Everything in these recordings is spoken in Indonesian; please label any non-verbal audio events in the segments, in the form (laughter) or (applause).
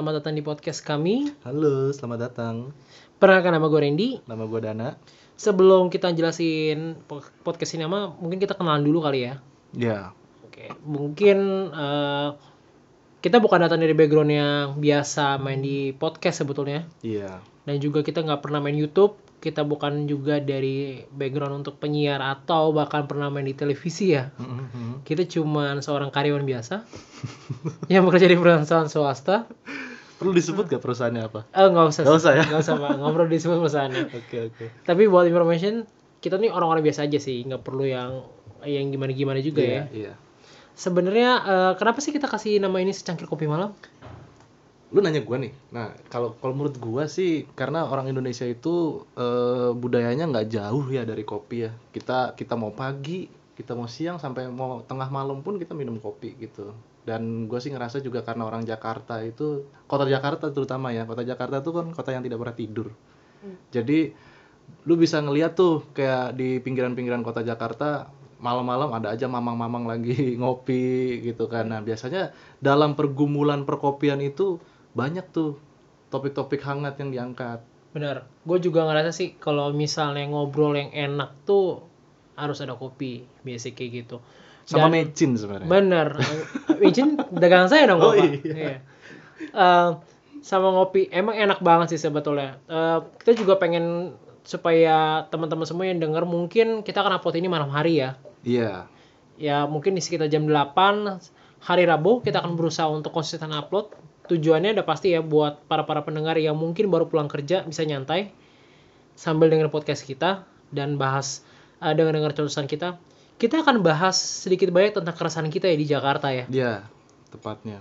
selamat datang di podcast kami. Halo, selamat datang. Perkenalkan nama gue Randy. Nama gue Dana. Sebelum kita jelasin po- podcast ini nama, mungkin kita kenalan dulu kali ya. Ya, Oke, mungkin eh, kita bukan datang dari background yang biasa main di podcast sebetulnya. iya. Dan juga kita nggak pernah main YouTube. Kita bukan juga dari background untuk penyiar atau bahkan pernah main di televisi ya. Mhm. Kita cuman seorang karyawan biasa (laughs) yang bekerja di perusahaan swasta. Perlu disebut gak perusahaannya apa? Eh nggak usah, Nggak usah ya? nggak usah pak, nggak perlu disebut perusahaannya. (laughs) Oke, oke. Tapi buat information, kita nih orang-orang biasa aja sih, nggak perlu yang yang gimana-gimana juga ya. Iya, iya. Sebenarnya eh, kenapa sih kita kasih nama ini secangkir kopi malam? Lu nanya gue nih. Nah, kalau kalau menurut gue sih karena orang Indonesia itu eh, budayanya nggak jauh ya dari kopi ya. Kita kita mau pagi, kita mau siang sampai mau tengah malam pun kita minum kopi gitu. Dan gue sih ngerasa juga karena orang Jakarta itu kota Jakarta terutama ya. Kota Jakarta tuh kan kota yang tidak pernah tidur. Jadi lu bisa ngeliat tuh kayak di pinggiran-pinggiran kota Jakarta malam-malam ada aja mamang-mamang lagi (laughs) ngopi gitu kan. Nah, biasanya dalam pergumulan perkopian itu banyak tuh topik-topik hangat yang diangkat. Benar, gue juga ngerasa sih kalau misalnya ngobrol yang enak tuh harus ada kopi, biasa kayak gitu. Sama Dan- mecin sebenarnya. Bener, Micin dagangan saya dong (laughs) Oh, Bapak. iya. Eh, sama ngopi, emang enak banget sih sebetulnya. Eh, kita juga pengen supaya teman-teman semua yang denger mungkin kita akan upload ini malam hari ya. Iya. Ya mungkin di sekitar jam 8 hari Rabu kita akan berusaha untuk konsisten upload. Tujuannya udah pasti ya buat para-para pendengar yang mungkin baru pulang kerja bisa nyantai sambil denger podcast kita dan bahas eh, dengar-dengar catatan kita. Kita akan bahas sedikit banyak tentang keresahan kita ya di Jakarta ya. Iya, tepatnya.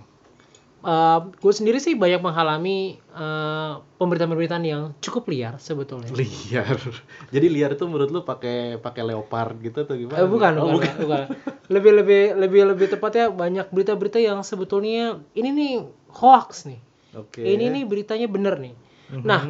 gue sendiri sih banyak mengalami eh, pemberitaan-pemberitaan yang cukup liar sebetulnya. Liar. (laughs) Jadi liar itu menurut lu pakai pakai leopard gitu atau gimana? Eh, bukan, Oh, bukan, bukan. Lebih lebih lebih lebih tepatnya banyak berita-berita yang sebetulnya ini nih hoax nih. Oke. Ini nih beritanya bener nih. Mhm. Nah,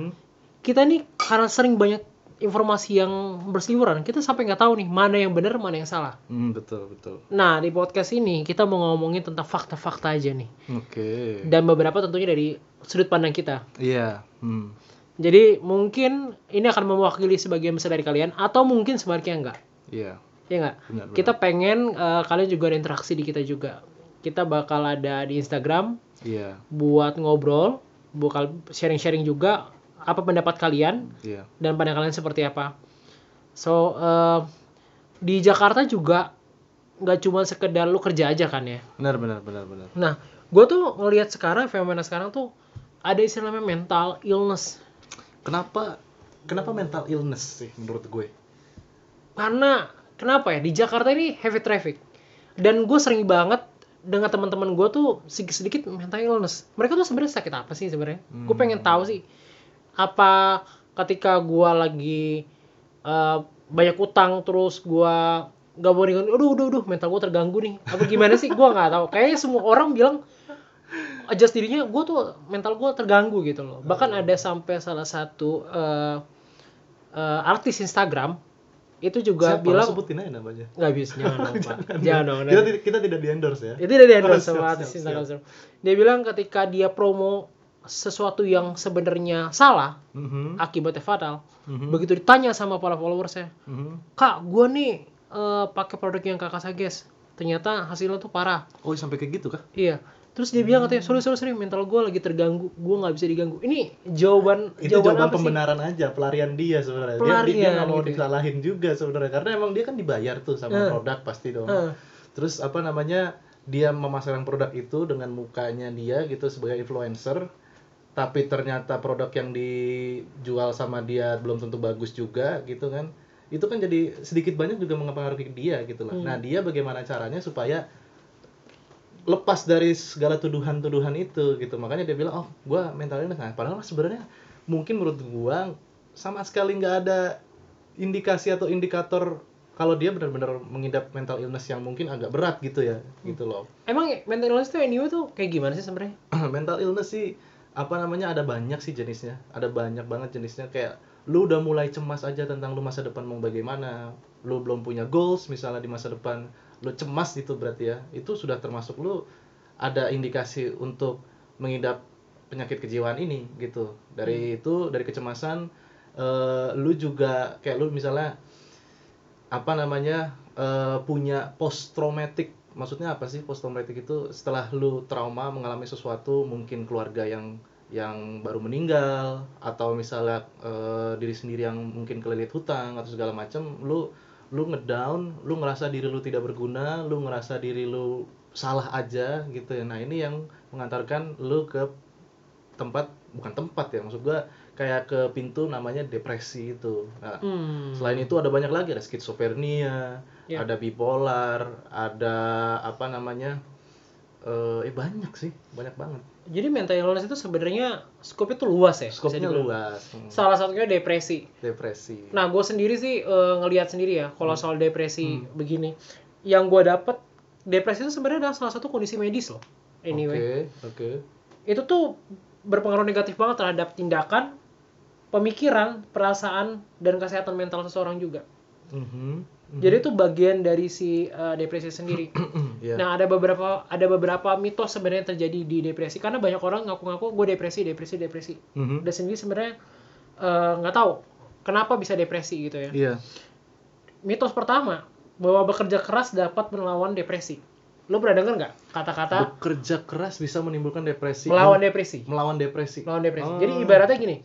kita nih karena sering banyak informasi yang berseliweran, kita sampai nggak tahu nih mana yang benar, mana yang salah. Hmm, betul, betul. Nah, di podcast ini kita mau ngomongin tentang fakta-fakta aja nih. Oke. Dan beberapa tentunya dari sudut pandang kita. Iya. Hmm. Jadi mungkin ini akan mewakili sebagian besar dari kalian atau mungkin sebaliknya enggak. Iya. Ya enggak? Benar, benar. Kita pengen eh, kalian juga ada interaksi di kita juga. Kita bakal ada di Instagram Iya. buat ngobrol, bakal sharing-sharing juga apa pendapat kalian Iya. dan pandangan kalian seperti apa. So eh, di Jakarta juga nggak cuma sekedar lu kerja aja kan ya. Benar, benar, benar, benar. Nah, gue tuh ngelihat sekarang fenomena sekarang tuh ada istilahnya mental illness. Kenapa kenapa mental illness sih menurut gue? karena kenapa ya di Jakarta ini heavy traffic dan gue sering banget dengan teman-teman gue tuh sedikit sedikit mental illness mereka tuh sebenarnya sakit apa sih sebenarnya gue Hmm. pengen tahu sih apa ketika gue lagi eh, banyak utang terus gue gak mau ringan aduh aduh aduh mental gue terganggu nih apa gimana sih gue nggak tahu kayaknya semua orang bilang adjust dirinya gue tuh mental gue terganggu gitu loh bahkan ada sampai salah satu eh, eh, artis Instagram itu juga Siapa? bilang sebutin aja namanya. nggak bisa jangan (laughs) dong Pak. jangan dong Kita, tidak- kita tidak di endorse ya. itu dari endorse Oh, siap, sama siap, artis siap. Instagram dia bilang ketika dia promo sesuatu yang sebenarnya salah Mhm, akibatnya fatal mhm, begitu ditanya sama para followersnya mhm. kak gua nih eh, pakai produk yang kakak sages ternyata hasilnya tuh parah Oh sampai kayak gitu kah? iya terus dia bilang katanya sorry sorry sorry mental gue lagi terganggu gue nggak bisa diganggu ini jawaban Itu jawaban, apa sih? pembenaran aja, pelarian dia sebenarnya. Dia, dia, nggak mau gitu ya. disalahin juga sebenarnya karena emang dia kan dibayar tuh sama Eh. produk pasti dong. Eh. Terus apa namanya? Dia memasarkan produk itu dengan mukanya dia gitu sebagai influencer. Tapi ternyata produk yang dijual sama dia belum tentu bagus juga gitu kan. Itu kan jadi sedikit banyak juga mempengaruhi dia gitu lah. Hmm. Nah, dia bagaimana caranya supaya lepas dari segala tuduhan-tuduhan itu gitu makanya dia bilang oh gua mental illness nah padahal sebenarnya mungkin menurut gua sama sekali nggak ada indikasi atau indikator kalau dia benar-benar mengidap mental illness yang mungkin agak berat gitu ya gitu loh emang mental illness tuh anyway tuh kayak gimana sih sebenarnya (clears throat) mental illness sih apa namanya ada banyak sih jenisnya. Ada banyak banget jenisnya. Kayak lu udah mulai cemas aja tentang lu masa depan mau bagaimana. Lu belum punya goals misalnya di masa depan. Lu cemas itu berarti ya. Itu sudah termasuk lu ada indikasi untuk mengidap penyakit kejiwaan ini gitu. Dari itu dari kecemasan eh, lu juga kayak lu misalnya apa namanya eh, punya post traumatic maksudnya apa sih post traumatic itu? Setelah lu trauma mengalami sesuatu mungkin keluarga yang yang baru meninggal atau misalnya eh, diri sendiri yang mungkin kelilit hutang atau segala macam lu lu ngedown lu ngerasa diri lu tidak berguna lu ngerasa diri lu salah aja gitu ya. Nah ini yang mengantarkan lu ke tempat bukan tempat ya maksud gua kayak ke pintu namanya depresi itu nah, Hmm. Selain itu ada banyak lagi ada skizofrenia, Ya. ada bipolar, ada apa namanya? eh eh, banyak sih, banyak banget. Jadi mental illness itu sebenarnya skopnya tuh luas ya. Skopnya luas. Hmm. Salah satunya depresi. Depresi. Nah, gue sendiri sih eh, ngelihat sendiri ya, kalau Hmm. soal depresi begini, yang gue dapet depresi itu sebenarnya adalah salah satu kondisi medis loh. Anyway, Oke, oke. itu tuh berpengaruh negatif banget terhadap tindakan, pemikiran, perasaan, dan kesehatan mental seseorang juga. Mhm. Jadi itu bagian dari si eh, depresi sendiri. (clears throat) Iya. Nah, ada beberapa ada beberapa mitos sebenarnya terjadi di depresi karena banyak orang ngaku-ngaku gue depresi, depresi, depresi. Mhm. Dan sendiri sebenarnya eh, nggak tahu kenapa bisa depresi gitu ya. Iya. Mitos pertama bahwa bekerja keras dapat melawan depresi. Lo pernah denger nggak kata-kata Bekerja keras bisa menimbulkan depresi. melawan depresi? melawan depresi. Melawan depresi. Oh. Jadi ibaratnya gini,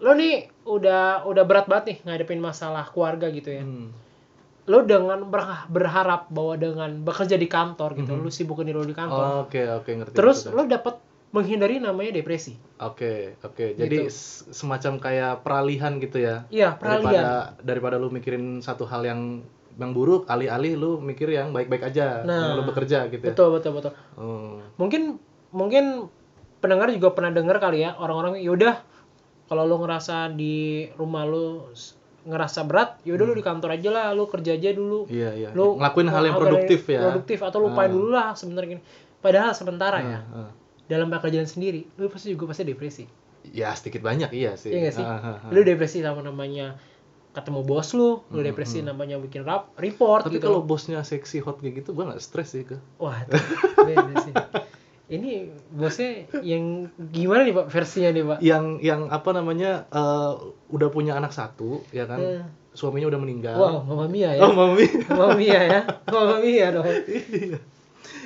lo nih udah udah berat banget nih ngadepin masalah keluarga gitu ya. Hmm. Lo dengan ber- berharap bahwa dengan bekerja di kantor gitu, Mhm. lo sibukin diri lo di kantor. Oh, Oke, oke ngerti. Terus ngerti. lo dapat menghindari namanya depresi. Oke, oke. Jadi Gitu. s- semacam kayak peralihan gitu ya. Iya, peralihan. Daripada daripada lu mikirin satu hal yang yang buruk, alih-alih lu mikir yang baik-baik aja, Nah, yang lu bekerja gitu ya. Betul, betul, betul. Oh. Mungkin mungkin pendengar juga pernah dengar kali ya orang-orang yaudah kalau lo ngerasa di rumah lo s- ngerasa berat, yaudah lo di kantor aja lah, lo kerja aja dulu. Iya, iya. Lo Ngelakuin hal yang produktif ya. Produktif atau lupain Ah. dulu lah sebenarnya. Padahal sementara ya, Ah, ah. dalam pekerjaan sendiri, lo pasti juga pasti depresi. Ya sedikit banyak iya sih. Iya nggak sih? Lo depresi sama namanya ketemu bos lo, lo depresi namanya bikin rap, report Hmm, Tapi gitu. kalau bosnya seksi hot kayak gitu, gua nggak stres sih ke. Wah, itu beda sih. (laughs) Ini bosnya yang gimana nih pak versinya nih pak? Yang yang apa namanya eh, udah punya anak satu, ya kan? Hmm. Suaminya udah meninggal. Wow, Mama Mia ya. Oh mami. Mama Mia ya. Mama Mia dong. Iya.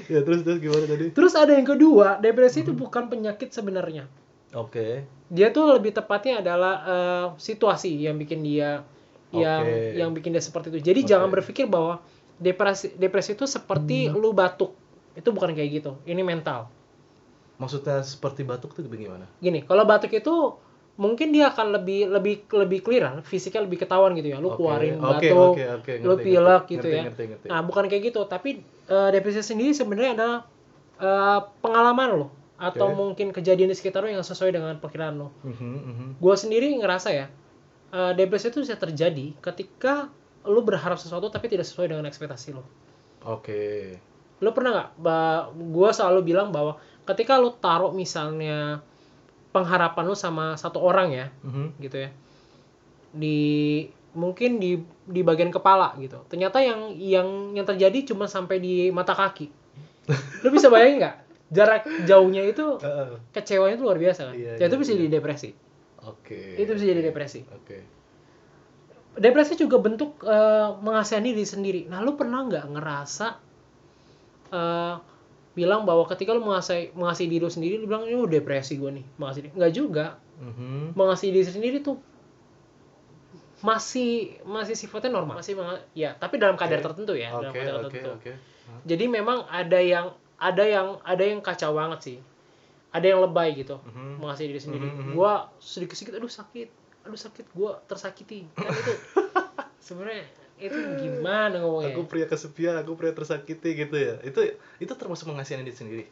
ya terus terus gimana tadi? Terus ada yang kedua, depresi Hmm. itu bukan penyakit sebenarnya. Oke. Dia tuh lebih tepatnya adalah eh, situasi yang bikin dia yang Oke. yang bikin dia seperti itu. Jadi Oke. jangan berpikir bahwa depresi depresi itu seperti Hmm. lu batuk. Itu bukan kayak gitu. Ini mental. Maksudnya seperti batuk tuh gimana? Gini, kalau batuk itu mungkin dia akan lebih lebih lebih clear, fisiknya lebih ketahuan gitu ya. Lu Oke, keluarin batuk, oke, lu ngerti, pilek ngerti, gitu ngerti, ya. ngerti, ngerti. Nah, bukan kayak gitu, tapi eh, depresi sendiri sebenarnya adalah eh, pengalaman lo atau Oke. mungkin kejadian di sekitar lo yang sesuai dengan perkiraan lo. Mhm, mhm. Gue sendiri ngerasa ya, eh, depresi itu bisa terjadi ketika lo berharap sesuatu tapi tidak sesuai dengan ekspektasi lo. Oke. Lo pernah nggak? Gue selalu bilang bahwa ketika lo taruh misalnya pengharapan lo sama satu orang ya, Mhm. gitu ya di mungkin di di bagian kepala gitu ternyata yang yang yang terjadi cuma sampai di mata kaki lu bisa bayangin nggak jarak jauhnya itu kecewanya itu luar biasa kan Iya, Ya, itu iya, bisa iya. jadi depresi Oke. itu bisa jadi depresi Oke. depresi juga bentuk eh, mengasihani diri sendiri nah lu pernah nggak ngerasa eh, bilang bahwa ketika lu mengasihi mengasihi diri lu sendiri lu bilang ini depresi gue nih mengasihi diri." nggak juga Mhm. mengasihi diri sendiri tuh masih masih sifatnya normal masih ya tapi dalam kadar Oke. tertentu ya dalam Oke, kadar oke, tertentu oke. Hah? jadi memang ada yang ada yang ada yang kacau banget sih ada yang lebay gitu Mhm. mengasihi diri sendiri Mhm, mhm. gua sedikit sedikit aduh sakit aduh sakit gua tersakiti kan itu (laughs) sebenarnya itu gimana ngomongnya Aku pria kesepian, aku pria tersakiti gitu ya. Itu itu termasuk mengasihani diri sendiri.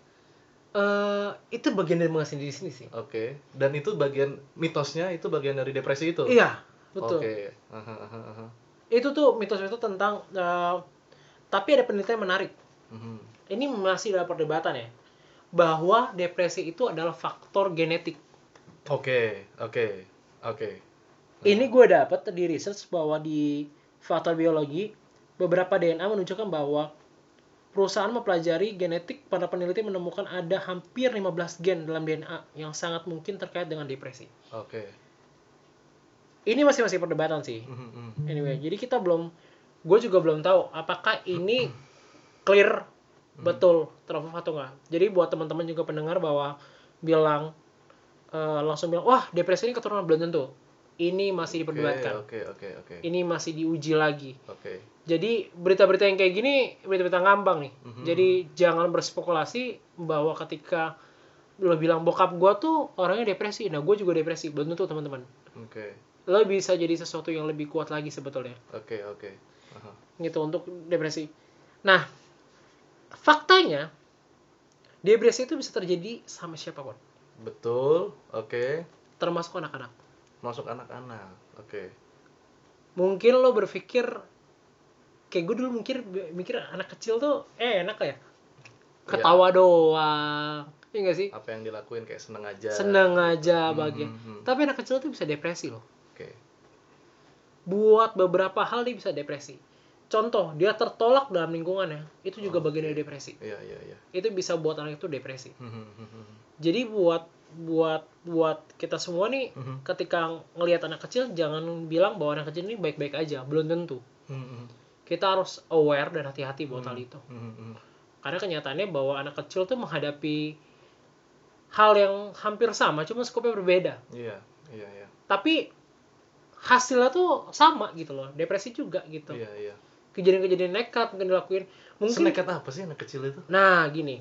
Eh, itu bagian dari mengasihi diri sendiri sih Oke. Dan itu bagian mitosnya itu bagian dari depresi itu. iya betul Oke. Aha. itu tuh mitos itu tentang eh, tapi ada penelitian menarik Mhm. ini masih dalam perdebatan ya bahwa depresi itu adalah faktor genetik. Oke, oke, oke. Ini gue dapat di research bahwa di faktor biologi beberapa DNA menunjukkan bahwa perusahaan mempelajari genetik para peneliti menemukan ada hampir 15 gen dalam DNA yang sangat mungkin terkait dengan depresi. Oke. Ini masih masih perdebatan sih. Mhm, mhm. Anyway, jadi kita belum gue juga belum tahu apakah ini clear betul terapuf atau enggak. Jadi buat teman-teman juga pendengar bahwa bilang eh, langsung bilang wah depresi ini keturunan belum tentu. Ini masih diperdebatkan. Oke, oke, oke. Ini masih diuji lagi. Oke. Jadi berita-berita yang kayak gini berita-berita ngambang nih. Mhm. Jadi jangan berspekulasi bahwa ketika lo bilang bokap gua tuh orangnya depresi, nah gue juga depresi. Belum tentu teman-teman. Oke. Lo bisa jadi sesuatu yang lebih kuat lagi sebetulnya. Oke, oke. Aha. gitu untuk depresi. Nah, faktanya depresi itu bisa terjadi sama siapa pun, Betul. Oke. termasuk anak-anak. Masuk anak-anak. Oke. Mungkin lo berpikir kayak gue dulu mikir mikir anak kecil tuh eh enak ya. Ketawa doang. Iya gak sih? Apa yang dilakuin kayak seneng aja. Seneng aja Hmm, bahagia. hmm, hmm. Tapi anak kecil tuh bisa depresi loh. Oke. Buat beberapa hal dia bisa depresi. Contoh, dia tertolak dalam lingkungannya, itu juga Oke. bagian dari depresi. Iya, iya, iya. Itu bisa buat anak itu depresi. Mhm, mhm, mhm. Jadi buat buat buat kita semua nih Mhm. ketika ngelihat anak kecil jangan bilang bahwa anak kecil ini baik-baik aja, belum tentu. Mhm, mhm. Kita harus aware dan hati-hati buat hal itu. Mhm, mhm. Karena kenyataannya bahwa anak kecil tuh menghadapi hal yang hampir sama, cuma skopnya berbeda. Iya, iya, iya. Tapi hasilnya tuh sama gitu loh, depresi juga gitu. Iya, iya. Kejadian-kejadian nekat mungkin dilakuin. Mungkin Senekat apa sih anak kecil itu? Nah, gini.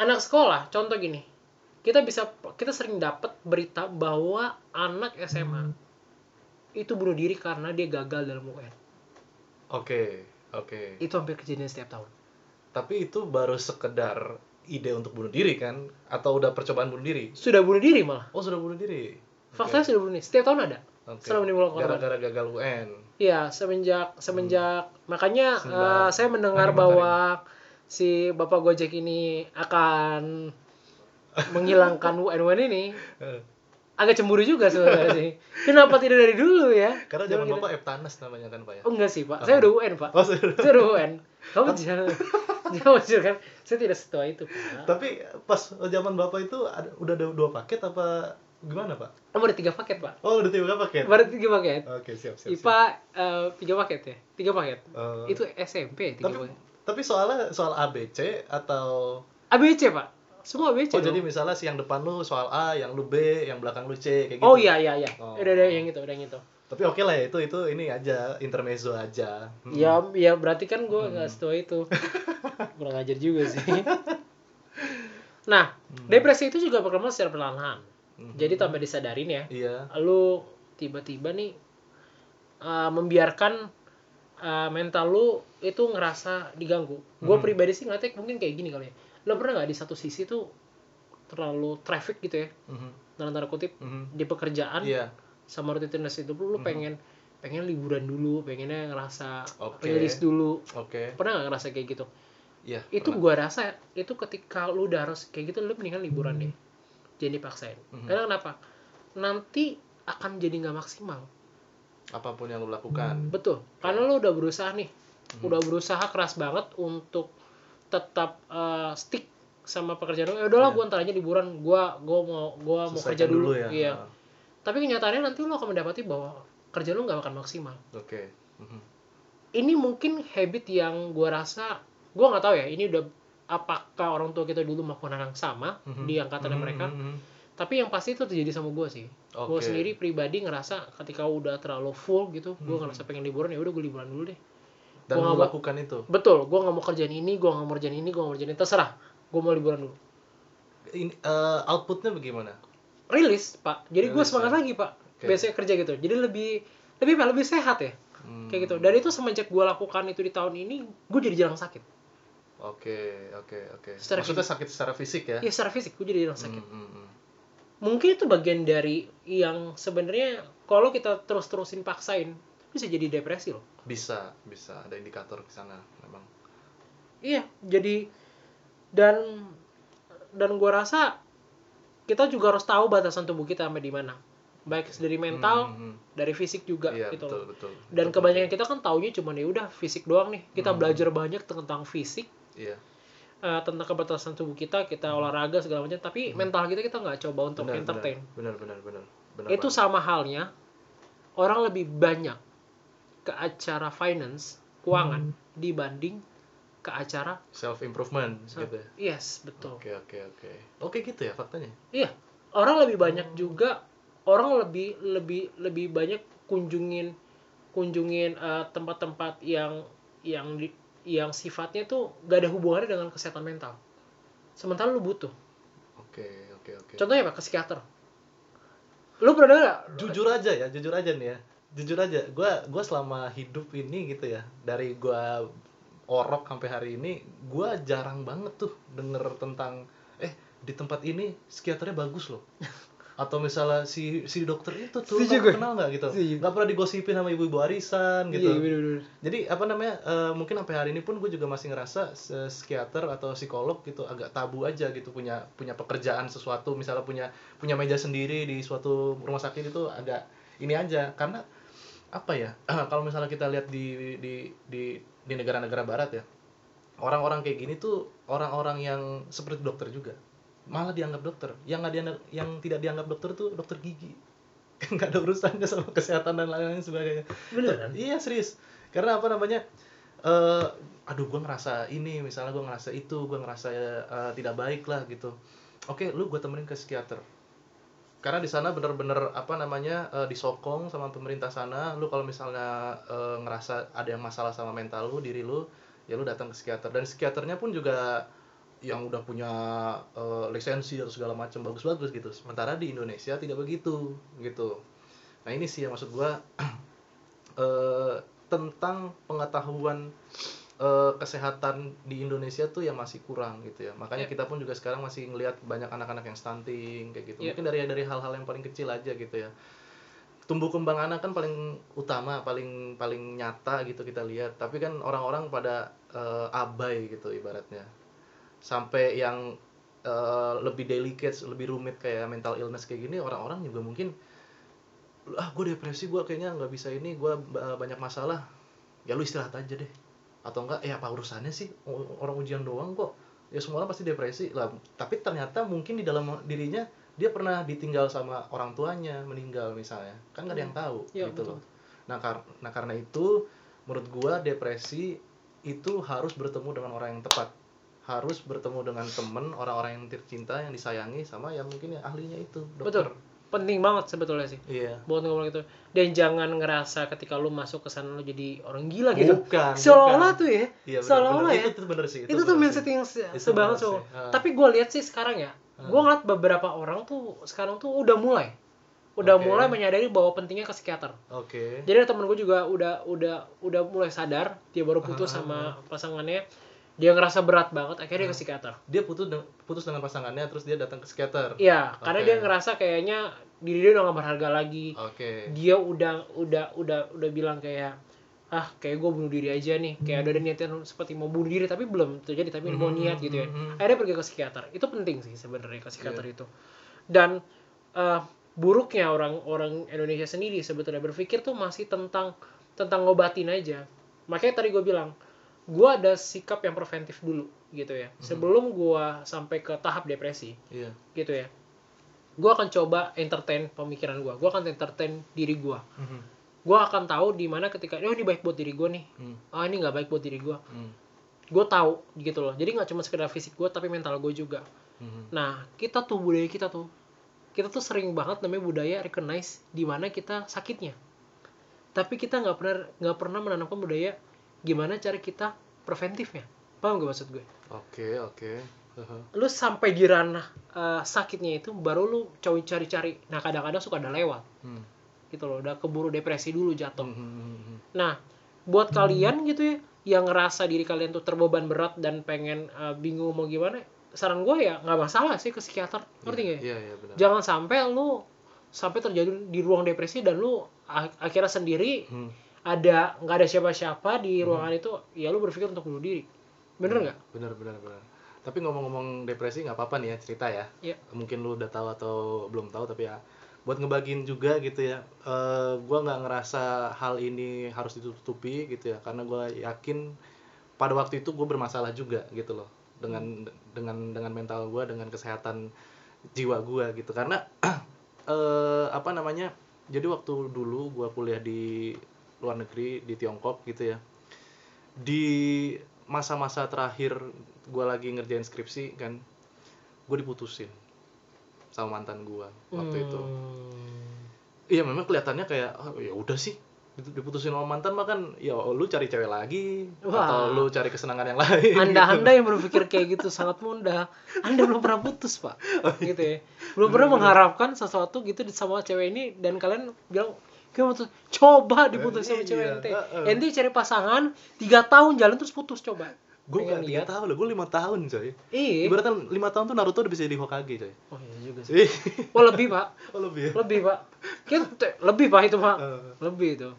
Anak sekolah, contoh gini. Kita bisa kita sering dapat berita bahwa anak SMA itu bunuh diri karena dia gagal dalam UN. Oke, oke. Itu hampir kejadian setiap tahun. Tapi itu baru sekedar ide untuk bunuh diri kan? Atau udah percobaan bunuh diri? Sudah bunuh diri malah. Oh, sudah bunuh diri. Faktanya sudah bunuh diri. Setiap tahun ada. Menimbulkan korban. Gara-gara gagal UN. Iya, semenjak semenjak makanya Sembilan. eh, saya mendengar bahwa si Bapak Gojek ini akan menghilangkan (laughs) UN ini Eh, agak cemburu juga sebenarnya sih. Kenapa tidak dari dulu ya? Karena zaman kita- Bapak Eptanas namanya kan, Pak ya? Oh enggak sih pak, saya udah UN pak. Oh, sudah. Saya udah UN. Kamu jangan, (laughs) jangan kan? Saya tidak setua itu pak. Tapi pas zaman Bapak itu ada, udah ada dua paket apa gimana, Pak? Oh, ada tiga paket pak. Oh, udah tiga paket. Baru tiga paket. Oke, siap, siap. IPA eh, tiga paket ya, tiga paket. siap. Eh, Itu SMP tiga tapi paket. tapi soalnya soal ABC atau ABC pak, semua ABC. Oh, dong. jadi misalnya si yang depan lu soal A, yang lu B, yang belakang lu C kayak gitu. Oh iya iya iya. Oh. Udah ada yang itu, udah yang itu. Tapi oke lah ya, itu itu ini aja intermezzo aja. Hmm. Ya ya berarti kan gue nggak setua itu. (laughs) Kurang ajar juga sih. (laughs) Nah, depresi itu juga berkembang secara perlahan. Hmm. Jadi tanpa disadarin ya, Iya. lu tiba-tiba nih uh, membiarkan uh, mental lu itu ngerasa diganggu. Gue Hmm. pribadi sih ngeliatnya mungkin kayak gini kali ya. Lo pernah nggak di satu sisi tuh terlalu traffic gitu ya, Mhm. dalam tanda kutip Mhm. di pekerjaan Iya. sama rutinitas itu lu pengen pengen liburan dulu, pengennya ngerasa Oke. rilis dulu. Oke. Pernah nggak ngerasa kayak gitu? Iya. Itu pernah. gua rasa itu ketika lu udah harus kayak gitu lu mendingan liburan deh. Jangan dipaksain. Mhm. Karena kenapa? Nanti akan jadi nggak maksimal. apa pun yang lu lakukan. Betul. Karena lu udah berusaha nih. Mhm. Udah berusaha keras banget untuk tetap eh, stick sama pekerjaan. Ya udahlah Iya. gua ntar aja liburan, gua gua mau gua mau kerja dulu. ya. Iya. Ah, Tapi kenyataannya nanti lu akan mendapati bahwa kerja lu nggak akan maksimal. Oke. Mhm. Ini mungkin habit yang gua rasa gua nggak tahu ya, ini udah apakah orang tua kita dulu melakukan hal yang sama Mhm. di angkatan Mhm, mereka. mhm. Tapi yang pasti itu terjadi sama gua sih. Gua Oke. sendiri pribadi ngerasa ketika udah terlalu full gitu, gua Mhm. ngerasa pengen liburan ya udah gue liburan dulu deh. Dan Gua nggak mau- itu. Betul, gue nggak mau kerjaan ini, gue nggak mau kerjaan ini, gue nggak mau kerjaan ini, terserah. Gue mau liburan dulu. Ini eh, outputnya bagaimana? Rilis, Pak. Jadi gue semangat ya. lagi, Pak. Oke. Biasanya kerja gitu. Jadi lebih lebih apa? Lebih sehat ya. Hmm. Kayak gitu. Dan itu semenjak gue lakukan itu di tahun ini, gue jadi jarang sakit. Oke, oke, oke. Secara Maksudnya sakit secara fisik ya? Ya secara fisik gue jadi jarang sakit. Hmm, hmm, hmm. Mungkin itu bagian dari yang sebenarnya kalau kita terus-terusin paksain bisa jadi depresi loh. Bisa, bisa ada indikator ke sana memang. Iya, jadi dan dan gue rasa kita juga harus tahu batasan tubuh kita sampai di mana. Baik dari mental, Hmm, hmm, hmm. dari fisik juga Iya, gitu. betul, betul. Dan Betul, kebanyakan kita kan taunya cuma ya udah fisik doang nih. Kita Hmm. belajar banyak tentang fisik, Iya. Eh, tentang kebebasan tubuh kita kita olahraga segala macam tapi mental kita kita nggak coba untuk Hmm. Benar, entertain Benar, benar, benar. benar itu banget. sama halnya orang lebih banyak ke acara finance keuangan dibanding ke acara self improvement gitu ya. yes betul Oke, oke, oke. Oke gitu ya faktanya. iya orang lebih banyak juga orang lebih lebih lebih banyak kunjungin kunjungin eh, tempat-tempat yang yang di, yang sifatnya tuh gak ada hubungannya dengan kesehatan mental sementara lu butuh Oke, oke, oke. contohnya apa ke psikiater lu pernah nggak? jujur aja ya jujur aja nih ya jujur aja gue gua selama hidup ini gitu ya dari gua orok sampai hari ini gua jarang banget tuh denger tentang eh di tempat ini psikiaternya bagus loh (laughs) atau misalnya si si dokter itu tuh kamu gue. kenal nggak gitu Setuju. nggak pernah digosipin sama ibu-ibu arisan gitu Iya, bener-bener. jadi apa namanya eh, mungkin sampai hari ini pun gue juga masih ngerasa psikiater atau psikolog gitu agak tabu aja gitu punya punya pekerjaan sesuatu misalnya punya punya meja sendiri di suatu rumah sakit itu agak ini aja karena apa ya (clears throat) kalau misalnya kita lihat di di di di negara-negara barat ya orang-orang kayak gini tuh orang-orang yang seperti dokter juga. Malah dianggap dokter. Yang nggak dianggap yang tidak dianggap dokter tuh dokter gigi. (laughs) Nggak ada urusannya sama kesehatan dan lain-lain sebagainya. Beneran? iya serius. Karena apa namanya eh aduh gue ngerasa ini misalnya gue ngerasa itu gue ngerasa eh, tidak baik lah gitu. Oke lu gue temenin ke psikiater karena di sana bener-bener apa namanya eh, disokong sama pemerintah sana. Lu kalau misalnya eh, ngerasa ada yang masalah sama mental lu diri lu ya lu datang ke psikiater. Dan psikiaternya pun juga yang udah punya eh, lisensi atau segala macam bagus-bagus gitu. Sementara di Indonesia tidak begitu gitu. Nah ini sih yang maksud gua (clears throat) eh, tentang pengetahuan eh, kesehatan di Indonesia tuh yang masih kurang gitu ya. Makanya Ya. kita pun juga sekarang masih ngelihat banyak anak-anak yang stunting kayak gitu. Ya. mungkin dari dari hal-hal yang paling kecil aja gitu ya. Tumbuh kembang anak kan paling utama paling paling nyata gitu kita lihat. Tapi kan orang-orang pada eh, abai gitu ibaratnya. Sampai yang eh, lebih delicate lebih rumit kayak mental illness kayak gini orang-orang juga mungkin ah gue depresi gue kayaknya nggak bisa ini gue banyak masalah. Ya lu istirahat aja deh atau enggak ya apa urusannya sih? Orang ujian doang kok. Ya semua orang pasti depresi. Lah tapi ternyata mungkin di dalam dirinya dia pernah ditinggal sama orang tuanya meninggal misalnya. Kan nggak ada yang tahu Iya, gitu betul. loh nah, kar- nah karena itu menurut gua depresi itu harus bertemu dengan orang yang tepat. Harus bertemu dengan temen orang-orang yang tercinta yang disayangi sama yang mungkin yang ahlinya itu dokter. Betul penting banget sebetulnya sih. Iya. Buat ngomong gitu. Dan jangan ngerasa ketika lu masuk ke sana lu jadi orang gila gitu. Bukan seolah-olah tuh ya. Iya, seolah-olah ya. Itu, itu bener sih itu, tuh bener mindset sih. yang se- Itu sebanget bener so. Ah. tapi gue lihat sih sekarang ya gue ngeliat beberapa orang tuh sekarang tuh udah mulai. Udah Oke. mulai menyadari bahwa pentingnya ke psikiater. Oke. Jadi ada temen gue juga udah udah udah mulai sadar dia baru putus Ah, sama pasangannya dia ngerasa berat banget akhirnya dia ke psikiater. Dia putus deng- putus dengan pasangannya terus dia datang ke psikiater. Iya, karena Oke. dia ngerasa kayaknya diri dia udah gak berharga lagi. oke. Dia udah udah udah udah bilang kayak ah kayak gue bunuh diri aja nih. Kayak ada niatan seperti mau bunuh diri tapi belum terjadi tapi mau Mhm, niat gitu ya. mhm. akhirnya pergi ke psikiater. Itu penting sih sebenarnya ke psikiater Iya. itu. Dan eh, buruknya orang-orang Indonesia sendiri sebetulnya berpikir tuh masih tentang tentang ngobatin aja. Makanya tadi gue bilang gue ada sikap yang preventif dulu gitu ya. Mhm. sebelum gue sampai ke tahap depresi iya. gitu ya. Gue akan coba entertain pemikiran gue gue akan entertain diri gue Mhm. gue akan tahu di mana ketika oh ini baik buat diri gue nih. Hmm, ah ini nggak baik buat diri gue hmm, gue tahu gitu loh. Jadi nggak cuma sekedar fisik gue tapi mental gue juga. Mhm. nah kita tuh budaya kita tuh kita tuh sering banget namanya budaya recognize di mana kita sakitnya. Tapi kita nggak pernah nggak pernah menanamkan budaya gimana cara kita preventifnya? Paham gak maksud gue? Oke oke. Heeh. lu sampai di ranah eh, sakitnya itu baru lu coba cari-cari. Nah kadang-kadang suka ada lewat. Hmm, gitu loh udah keburu depresi dulu jatuh. Hmm, hmm, hmm, hmm. nah buat kalian gitu ya yang ngerasa diri kalian tuh terbeban berat dan pengen eh, bingung mau gimana saran gue ya nggak masalah sih ke psikiater. Ngerti nggak ya? iya iya benar. Jangan sampai lu sampai terjadi di ruang depresi dan lu ak- akhirnya sendiri Hmm, ada nggak ada siapa-siapa di ruangan itu ya lu berpikir untuk bunuh diri. Bener nggak? Benar benar benar tapi ngomong-ngomong depresi nggak apa-apa nih ya cerita ya. Iya. mungkin lu udah tahu atau belum tahu tapi ya buat ngebagiin juga gitu ya. Eh gua nggak ngerasa hal ini harus ditutupi gitu ya. Karena gua yakin pada waktu itu gue bermasalah juga gitu loh. Dengan dengan dengan mental gue dengan kesehatan jiwa gue gitu. Karena (clears throat) eh, apa namanya jadi waktu dulu gue kuliah di luar negeri di Tiongkok gitu ya di masa-masa terakhir gue lagi ngerjain skripsi kan gue diputusin sama mantan gue waktu itu Hmm. iya memang kelihatannya kayak oh, ya udah sih diputusin sama mantan mah kan ya lu cari cewek lagi Wah. atau lu cari kesenangan yang lain anda gitu. anda yang berpikir kayak gitu sangat mudah anda belum pernah putus pak (laughs) Oh, iya. gitu ya belum pernah mengharapkan sesuatu gitu sama cewek ini dan kalian bilang kita putus coba diputus sama Iya, cewek ente heeh. ente cari pasangan tiga tahun jalan terus putus coba. Gue gak tiga lihat. tahun loh gue lima tahun coy. Iya. Ibaratnya lima tahun tuh Naruto udah bisa jadi Hokage coy. Oh iya juga sih. Ih, oh lebih pak. (laughs) Oh, lebih ya? Lebih pak. Kita lebih pak itu pak. Eh. lebih itu.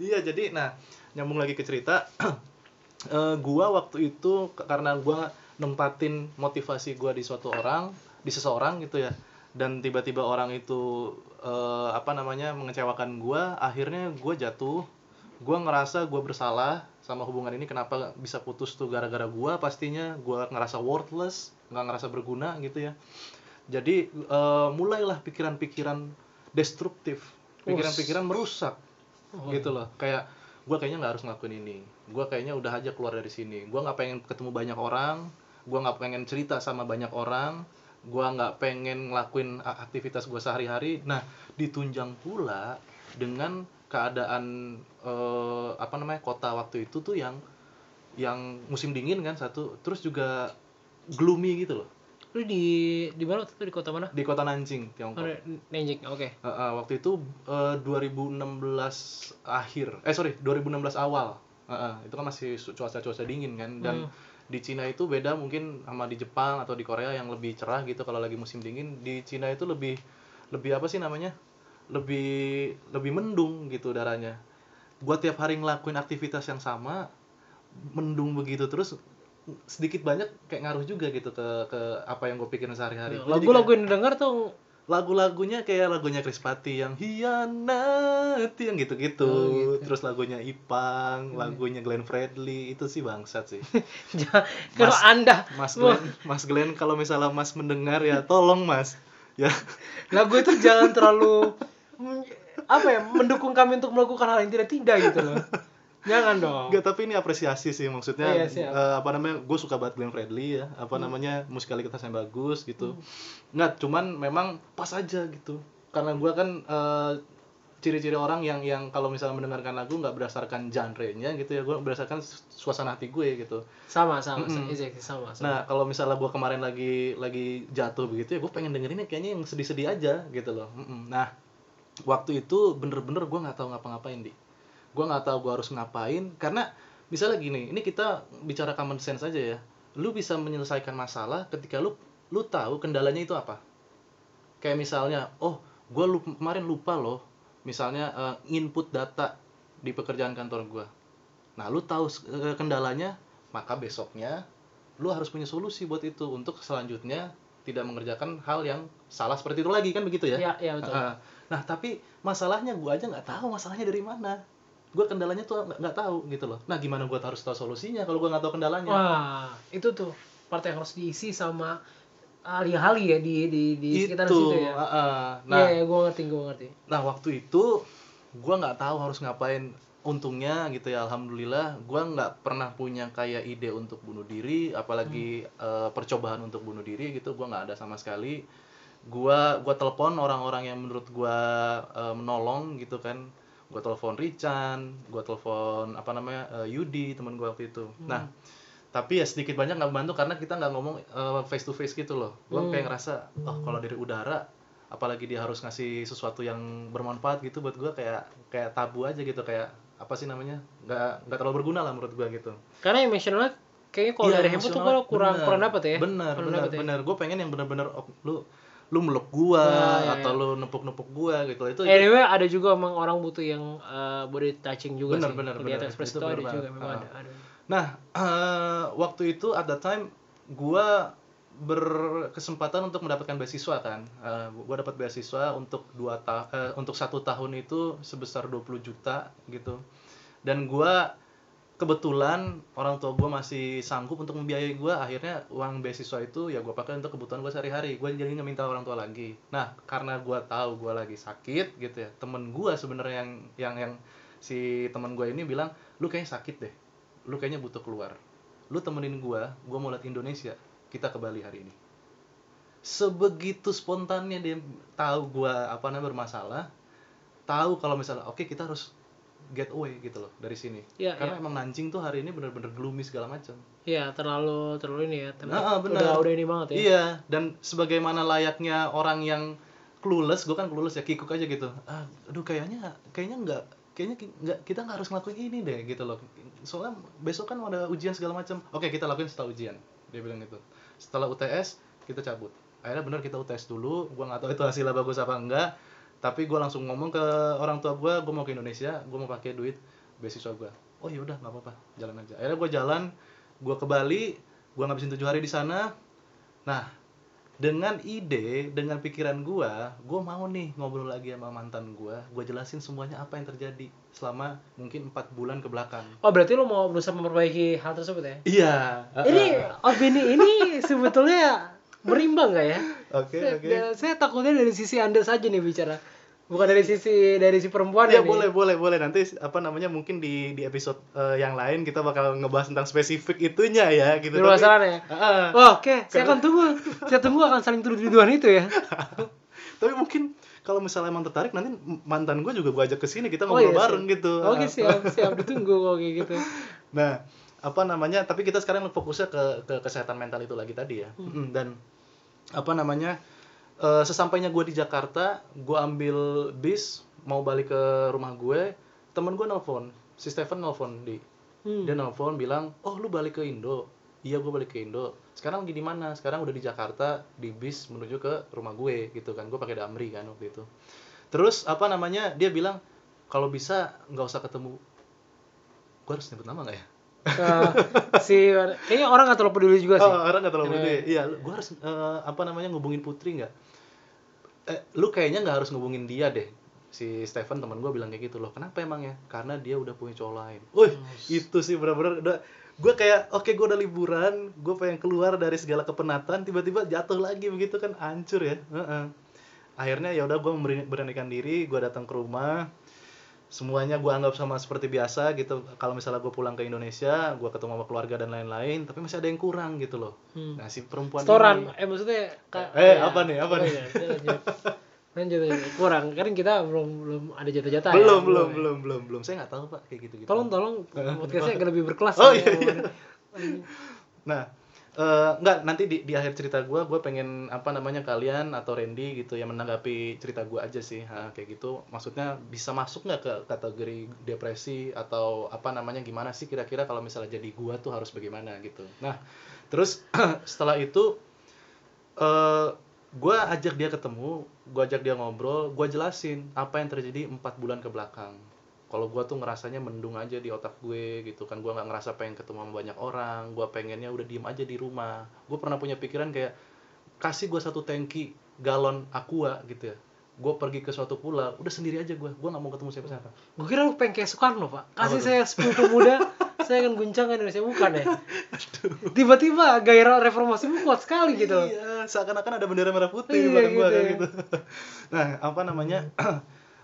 Iya jadi nah nyambung lagi ke cerita. (clears throat) Eh, gua waktu itu karena gua nempatin motivasi gua di suatu orang di seseorang gitu ya dan tiba-tiba orang itu eh, apa namanya mengecewakan gua akhirnya gua jatuh. Gua ngerasa gua bersalah sama hubungan ini kenapa bisa putus tuh gara-gara gua? Pastinya gua ngerasa worthless nggak ngerasa berguna gitu ya. Jadi eh, mulailah pikiran-pikiran destruktif. Pikiran-pikiran merusak Oh. gitu loh. Kayak gue kayaknya nggak harus ngelakuin ini. Gue kayaknya udah aja keluar dari sini. Gue nggak pengen ketemu banyak orang. Gue nggak pengen cerita sama banyak orang gue nggak pengen ngelakuin aktivitas gue sehari-hari. Nah ditunjang pula dengan keadaan eh, apa namanya kota waktu itu tuh yang yang musim dingin kan satu. Terus juga gloomy gitu loh. Lu di di mana waktu itu? Di kota mana? Di kota Nanjing oh, Tiongkok Nenjing oke. Uh, uh, waktu itu uh, 2016 akhir. Eh sorry 2016 awal. Uh, uh, itu kan masih su- cuaca-cuaca dingin kan dan Hmm. Di Cina itu beda mungkin sama di Jepang atau di Korea yang lebih cerah gitu kalau lagi musim dingin. Di Cina itu lebih lebih apa sih namanya? Lebih lebih mendung gitu udaranya gua tiap hari ngelakuin aktivitas yang sama mendung begitu terus sedikit banyak kayak ngaruh juga gitu ke ke apa yang gue pikirin sehari-hari. Jadi lagu-lagu yang didengar tuh lagu-lagunya kayak lagunya Chris Patti yang hianati yang gitu-gitu. Oh, gitu. terus lagunya Ipang lagunya Glenn Fredly itu sih bangsat sih. (laughs) Kalau anda Mas Glenn Mas Glenn kalau misalnya Mas mendengar ya tolong Mas. Ya. (laughs) Lagu itu jangan terlalu apa ya mendukung kami untuk melakukan hal yang tidak tidak gitu loh (laughs) jangan dong. Enggak, tapi ini apresiasi sih maksudnya Iya, siap. eh, apa namanya gue suka banget Glenn Fredly ya apa namanya musikalitasnya bagus gitu. Nggak cuman memang pas aja gitu. Karena gue kan eh, ciri-ciri orang yang yang kalau misalnya mendengarkan lagu nggak berdasarkan genre-nya gitu ya gue berdasarkan su- suasana hati gue gitu. Sama sama Mm-mm. exactly, sama sama. Nah kalau misalnya gue kemarin lagi lagi jatuh begitu ya gue pengen dengerinnya kayaknya yang sedih-sedih aja gitu loh. Mm-mm. nah waktu itu bener-bener gue nggak tahu ngapa-ngapain di gue nggak tahu gue harus ngapain. Karena misalnya gini ini kita bicara common sense aja ya. Lu bisa menyelesaikan masalah ketika lu lu tahu kendalanya itu apa. Kayak misalnya oh gue lu kemarin lupa loh. Misalnya eh, input data di pekerjaan kantor gue nah lu tahu eh, kendalanya maka besoknya lu harus punya solusi buat itu. Untuk selanjutnya tidak mengerjakan hal yang salah seperti itu lagi. Kan begitu ya? Ya ya betul. Ah, nah tapi masalahnya gue aja nggak tahu masalahnya dari mana gue kendalanya tuh nggak tahu gitu loh. Nah gimana gue harus tahu solusinya kalau gue nggak tahu kendalanya? Wah itu tuh part yang harus diisi sama ahli-ahli ya di di di sekitar itu situ ya. ah. nah nah ya, gue ngerti gue ngerti. nah waktu itu gue nggak tahu harus ngapain untungnya gitu ya alhamdulillah. Gue nggak pernah punya kayak ide untuk bunuh diri apalagi eh, percobaan untuk bunuh diri gitu gue nggak ada sama sekali. Gue gua telepon orang-orang yang menurut gue menolong gitu kan gue telepon Richan gue telepon apa namanya eh, Yudi teman gue waktu itu nah tapi ya sedikit banyak nggak membantu karena kita nggak ngomong face to face gitu loh gue Hmm. kayak ngerasa oh kalau dari udara apalagi dia harus ngasih sesuatu yang bermanfaat gitu buat gue kayak kayak tabu aja gitu kayak apa sih namanya nggak nggak terlalu berguna lah menurut gue gitu karena emosionalnya kayaknya kalau Iya, dari handphone tuh emosional. gue kurang Bener. kurang dapet ya bener kurang bener dapet ya. bener gue pengen yang bener-bener oh, lu lu meluk gua Nah, atau lu nepuk-nepuk gua gitu itu Anyway ada juga emang orang butuh yang uh, body touching juga Bener, sih. bener, bener. express Itu itu ada juga memang Ah. ada, ada. Nah, eh, waktu itu at that time gua berkesempatan untuk mendapatkan beasiswa kan. Eh, gua dapat beasiswa untuk dua ta eh, untuk satu tahun itu sebesar 20 juta gitu. Dan gua kebetulan orang tua gue masih sanggup untuk membiayai gue akhirnya uang beasiswa itu ya gue pakai untuk kebutuhan gue sehari-hari. Gue jadi nggak minta orang tua lagi. Nah karena gue tahu gue lagi sakit gitu ya temen gue sebenarnya yang yang yang si temen gue ini bilang lu kayaknya sakit deh. Lu kayaknya butuh keluar. Lu temenin gue gue mau lihat Indonesia. Kita ke Bali hari ini. Sebegitu spontannya dia tahu gue apa namanya bermasalah tahu kalau misalnya oke kita harus get away gitu loh dari sini Iya, karena emang Nanjing tuh hari ini bener-bener gloomy segala macam Iya, terlalu terlalu ini ya. Terlalu, Nah, benar. Udah, udah ini banget ya. Iya, dan sebagaimana layaknya orang yang clueless, gue kan clueless ya, kikuk aja gitu. Ah, aduh kayaknya kayaknya nggak kayaknya nggak kita nggak harus ngelakuin ini deh gitu loh. Soalnya besok kan ada ujian segala macam. Oke, kita lakuin setelah ujian. Dia bilang gitu. Setelah UTS kita cabut. Akhirnya bener kita UTS dulu. Gua nggak tahu itu hasilnya bagus apa enggak. Tapi gue langsung ngomong ke orang tua gue, gue mau ke Indonesia, gue mau pakai duit beasiswa gue. Oh ya udah nggak apa-apa, jalan aja. Akhirnya gue jalan, gue ke Bali, gue ngabisin tujuh hari di sana. Nah, dengan ide, dengan pikiran gue, gue mau nih ngobrol lagi sama mantan gue, gue jelasin semuanya apa yang terjadi selama mungkin empat bulan ke belakang. Oh, berarti lo mau berusaha memperbaiki hal tersebut ya? Iya. Ini opini ini sebetulnya berimbang nggak ya? Oke saya, oke. saya takutnya dari sisi anda saja nih bicara, bukan dari sisi dari si perempuan Ya nih. boleh boleh boleh nanti apa namanya mungkin di di episode eh, yang lain kita bakal ngebahas tentang spesifik itunya ya gitu. Tapi- ya. Heeh. Oh, Oke, saya akan tunggu. Saya tunggu akan saling tuduh-tuduhan itu ya. (laughs) Tapi mungkin kalau misalnya emang tertarik nanti mantan gue juga gue ajak ke sini kita Oh, ngobrol iya, bareng siap. gitu. Oke, siap, siap ditunggu kok kayak gitu. Nah, apa namanya? Tapi kita sekarang fokusnya ke ke kesehatan mental itu lagi tadi ya. Mm, Dan apa namanya? eh, sesampainya gue di Jakarta, gue ambil bis mau balik ke rumah gue, temen gue nelpon, si Stephen nelpon di, Hmm. dia nelpon bilang, oh lu balik ke Indo, iya gue balik ke Indo. Sekarang lagi di mana? Sekarang udah di Jakarta di bis menuju ke rumah gue gitu kan, gue pakai Damri kan waktu itu. Terus apa namanya? Dia bilang kalau bisa nggak usah ketemu. Gue harus nyebut nama nggak ya? Si kayaknya orang nggak terlalu peduli juga sih. Oh, orang nggak terlalu Iya. peduli. Iya, gue harus eh, apa namanya ngubungin Putri nggak? Eh, lu kayaknya nggak harus ngubungin dia deh. Si Stephen teman gue bilang kayak gitu loh. Kenapa emang ya? Karena dia udah punya cowok lain. Wih, itu sih benar-benar udah gue kayak oke gue udah liburan, gue pengen keluar dari segala kepenatan, tiba-tiba jatuh lagi begitu kan hancur ya. Heeh. Akhirnya ya udah gue beranikan diri, gue datang ke rumah, semuanya gue anggap sama seperti biasa gitu kalau misalnya gue pulang ke Indonesia gue ketemu sama keluarga dan lain-lain tapi masih ada yang kurang gitu loh Hmm. nah si perempuan Setoran, ini eh maksudnya ka- Eh, ya. apa nih, apa Oh, nih? iya, lanjut. Kurang kan kita belum belum ada jatah-jatah ya, belum belum ya. belum belum belum saya nggak tahu pak kayak gitu gitu Tolong tolong (laughs) podcastnya agak lebih berkelas. Oh, ya. iya, iya. nah eh nggak nanti di, di akhir cerita gue gue pengen apa namanya kalian atau Randy gitu yang menanggapi cerita gue aja sih. Ha, kayak gitu. Maksudnya bisa masuk nggak ke kategori depresi atau apa namanya gimana sih kira-kira kalau misalnya jadi gue tuh harus bagaimana gitu. Nah terus (clears throat) setelah itu eh gue ajak dia ketemu gue ajak dia ngobrol gue jelasin apa yang terjadi empat bulan ke belakang kalau gue tuh ngerasanya mendung aja di otak gue gitu kan gue nggak ngerasa pengen ketemu sama banyak orang gue pengennya udah diem aja di rumah gue pernah punya pikiran kayak kasih gue satu tangki galon aqua gitu ya gue pergi ke suatu pulau udah sendiri aja gue gue nggak mau ketemu siapa siapa Gue kira lu pengen kayak Soekarno, Pak. Kasih saya 10 pemuda, (laughs) saya akan guncangkan Indonesia bukan ya. (laughs) Tiba-tiba gairah reformasimu kuat sekali gitu. Iya, seakan-akan ada bendera merah putih Iya, di belakang gua gitu kan ya. gitu. (laughs) Nah, apa namanya? (clears throat)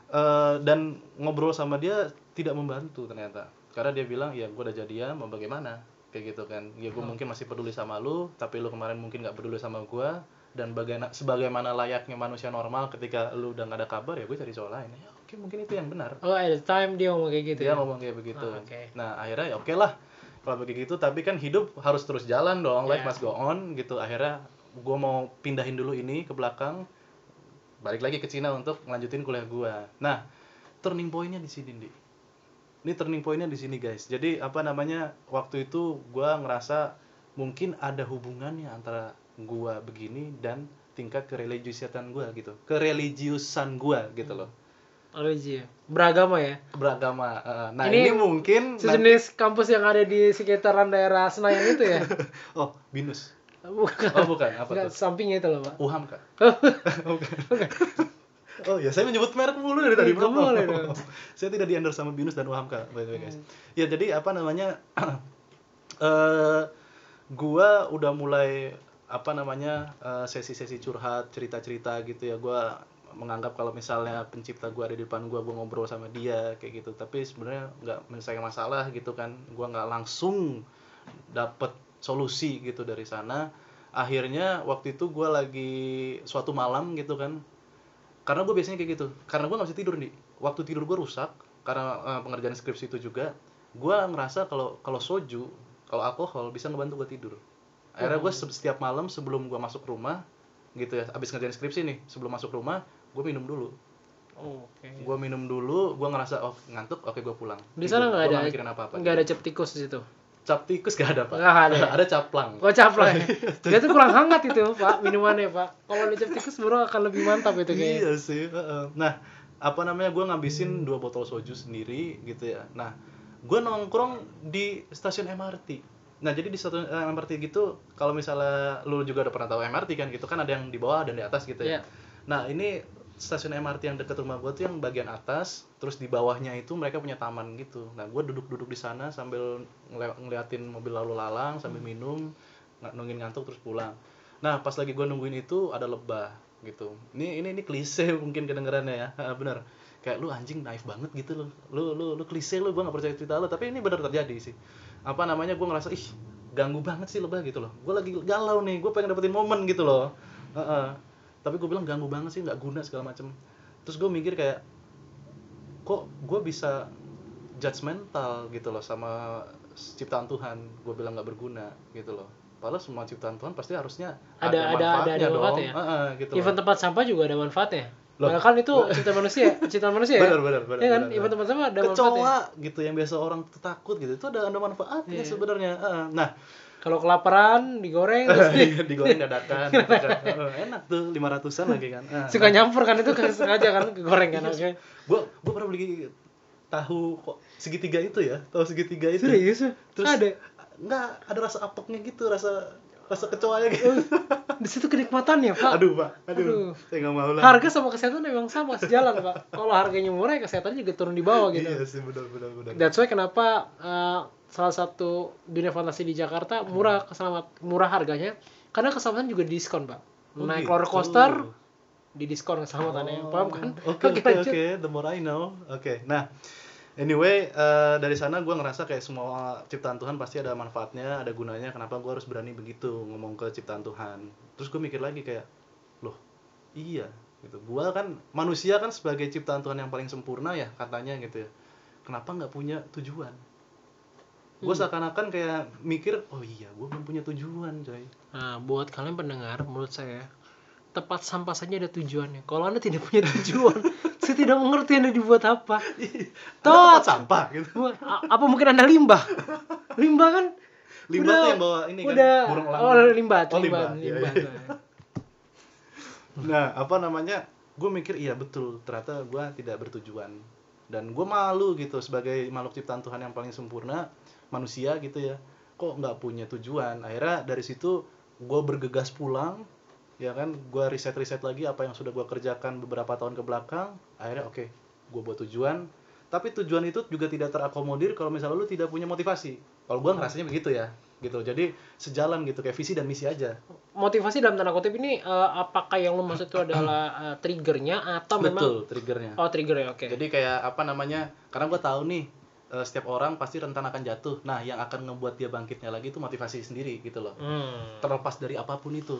eh, dan ngobrol sama dia tidak membantu ternyata. Karena dia bilang, "Ya, gua udah jadian, mau bagaimana?" Kayak gitu kan. Ya gua mungkin masih peduli sama lu, tapi lu kemarin mungkin nggak peduli sama gua dan bagaimana sebagaimana layaknya manusia normal ketika lu udah nggak ada kabar ya gue cari cowok lain ya oke mungkin itu yang benar Oh, at the time dia ngomong kayak gitu dia ya. ngomong kayak begitu Ah, oke. nah akhirnya ya oke lah kalau begitu tapi kan hidup harus terus jalan dong life Ya. must go on gitu akhirnya gue mau pindahin dulu ini ke belakang balik lagi ke Cina untuk ngelanjutin kuliah gue nah turning pointnya di sini di ini turning pointnya di sini guys. Jadi apa namanya waktu itu gue ngerasa mungkin ada hubungannya antara gue begini dan tingkat kereligiusan gue gitu. Kereligiusan gue gitu loh. Religi ya. Beragama ya. beragama nah Ini ini, mungkin nanti- Sejenis kampus yang ada di sekitaran daerah Senayan itu ya. (laughs) oh binus Bukan. oh bukan apa Enggak, tuh sampingnya itu loh, Pak. uham kak (laughs) Oh ya, saya menyebut merek mulu dari tadi. Nggak boleh dong. saya tidak di endorse sama Binus dan Uhamka, by the way guys. Hmm. Ya jadi apa namanya? (clears throat) eh gua udah mulai apa namanya eh, sesi-sesi curhat, cerita-cerita gitu ya. Gua menganggap kalau misalnya pencipta gua ada di depan gua, gua ngobrol sama dia kayak gitu. Tapi sebenarnya nggak menyelesaikan masalah gitu kan. Gua nggak langsung dapet solusi gitu dari sana. Akhirnya waktu itu gua lagi suatu malam gitu kan, karena gue biasanya kayak gitu. Karena gue bisa tidur nih waktu tidur gue rusak karena eh, pengerjaan skripsi itu juga gue ngerasa kalau kalau soju kalau alkohol bisa ngebantu gue tidur. Akhirnya gue setiap malam sebelum gue masuk rumah gitu ya abis ngerjain skripsi nih sebelum masuk rumah gue minum dulu. Oke. gue minum dulu gue ngerasa oh ngantuk oke gue pulang. Di sana nggak ada nggak ada cap tikus di situ. Cap tikus gak ada pak Nggak ada ya? ada caplang Oh caplang. (laughs) Dia tuh kurang hangat itu pak minumannya pak. Kalau ada cap tikus baru akan lebih mantap itu kayaknya. Iya sih. Nah, apa namanya? Gue ngabisin dua botol soju sendiri gitu ya. Nah, gue nongkrong di stasiun MRT. Nah, jadi di stasiun eh, MRT gitu, kalau misalnya lu juga udah pernah tahu MRT kan gitu kan ada yang di bawah dan di atas gitu ya. Iya. Nah, ini stasiun MRT yang dekat rumah gue tuh yang bagian atas, terus di bawahnya itu mereka punya taman gitu. Nah, gue duduk-duduk di sana sambil ngeliatin mobil lalu lalang, sambil minum, ng- nungguin ngantuk terus pulang. Nah, pas lagi gue nungguin itu ada lebah gitu. Ini ini ini klise (laughs) mungkin kedengerannya ya, bener. Kayak lu anjing naif banget gitu loh. Lu lu lu klise lu, gue gak percaya cerita lu, tapi ini bener terjadi sih. Apa namanya? Gue ngerasa ih ganggu banget sih lebah gitu loh. Gue lagi galau nih, gue pengen dapetin momen gitu loh. Heeh. Tapi gue bilang ganggu banget sih, nggak guna segala macem. Terus gue mikir kayak kok gue bisa judgmental gitu loh sama ciptaan Tuhan gue bilang nggak berguna gitu loh padahal semua ciptaan Tuhan pasti harusnya Ada- ada- ada- manfaatnya ada dong manfaatnya. Heeh, gitu loh. Event tempat sampah juga ada manfaatnya. Loh. Padahal kan itu (laughs) ciptaan manusia, ciptaan manusia ya. benar benar benar Iya kan? benar, Event benar. tempat sampah ada manfaatnya. kecoa gitu yang biasa orang tuh takut gitu itu ada ada manfaatnya Iya. sebenarnya nah Kalau kelaparan digoreng (laughs) (laughs) digoreng dadakan gitu. Heeh, enak tuh lima ratusan lagi kan Heeh. (laughs) suka nyampur kan itu kan sengaja kan kegoreng kan oke. gue gue pernah beli tahu kok segitiga itu ya tahu segitiga itu Serius? terus ada. nggak ada rasa apeknya gitu rasa rasa kecoanya gitu Di situ kenikmatannya, Pak. aduh pak aduh, Aduh. saya nggak mau lah Harga sama kesehatan memang sama sejalan, Pak. Kalau harganya murah, ya kesehatannya juga turun di bawah gitu. iya sih benar benar benar That's why kenapa eh, salah satu dunia fantasi di Jakarta murah keselamat murah harganya karena keselamatan juga diskon, Pak. Oh, Naik gitu. roller coaster di diskon keselamatannya. Paham kan? (laughs) oke oke lanjut. oke the more I know oke nah anyway eh, dari sana gue ngerasa kayak semua ciptaan Tuhan pasti ada manfaatnya ada gunanya kenapa gue harus berani begitu ngomong ke ciptaan Tuhan. Terus gue mikir lagi kayak loh iya gitu. Gue kan manusia kan sebagai ciptaan Tuhan yang paling sempurna ya katanya gitu ya. Kenapa nggak punya tujuan? Gue Hmm. seakan-akan kayak mikir oh iya gue belum punya tujuan coy. Nah, buat kalian pendengar, menurut saya tempat sampah saja ada tujuannya. Kalau anda tidak punya tujuan, (laughs) saya tidak mengerti anda dibuat apa. (laughs) Ada tempat sampah gitu apa mungkin anda limbah? Limbah kan? Limbah udah- tuh yang bawa ini kan, udah, burung elang. Oh, limbah, Oh, limbah, limbah. Iya, limbah. iya. Nah, apa namanya? Gue mikir iya betul, ternyata gue tidak bertujuan. Dan gue malu gitu sebagai makhluk ciptaan Tuhan yang paling sempurna, manusia gitu ya. Kok nggak punya tujuan? Akhirnya dari situ gue bergegas pulang, ya kan? Gue riset-riset lagi apa yang sudah gue kerjakan beberapa tahun ke belakang. Akhirnya oke, gue buat tujuan. Tapi tujuan itu juga tidak terakomodir kalau misalnya lu tidak punya motivasi. Kalau gue ngerasanya begitu ya, gitu. Jadi sejalan gitu kayak visi dan misi aja. Motivasi dalam tanda kutip ini eh, apakah yang lo maksud itu adalah eh, triggernya atau memang Betul, triggernya. Oh, trigger ya, oke. Jadi kayak apa namanya? Karena gue tahu nih eh, setiap orang pasti rentan akan jatuh. Nah, yang akan ngebuat dia bangkitnya lagi itu motivasi sendiri gitu loh. Hmm. Terlepas dari apa pun itu.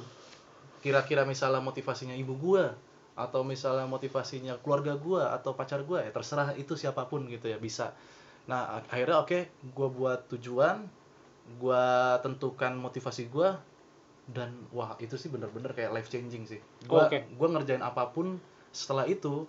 Kira-kira misalnya motivasinya ibu gua atau misalnya motivasinya keluarga gua atau pacar gua ya terserah itu siapa pun gitu ya bisa. Nah, ak- akhirnya oke, gua buat tujuan, gua tentukan motivasi gua dan wah itu sih bener-bener kayak life changing sih. Gua Oke. gua ngerjain apa pun setelah itu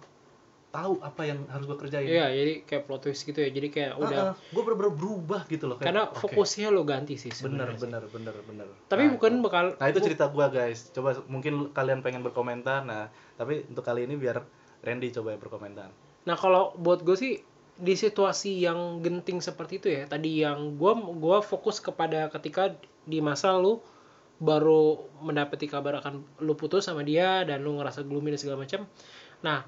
tahu apa yang harus gua kerjain. Iya, jadi kayak plot twist gitu ya. Jadi kayak udah gue bener-bener berubah gitu loh. kayak, karena oke, fokusnya lo ganti sih bener sebenarnya. bener bener bener. Tapi Nah, bukan itu. bakal Nah itu cerita gua guys. Coba mungkin kalian pengen berkomentar. Nah tapi untuk kali ini biar Randy coba yang berkomentar. Nah kalau buat gue sih di situasi yang genting seperti itu ya tadi yang gua gua fokus kepada ketika di masa lu baru mendapati kabar akan lu putus sama dia dan lu ngerasa gloomy dan segala macam. Nah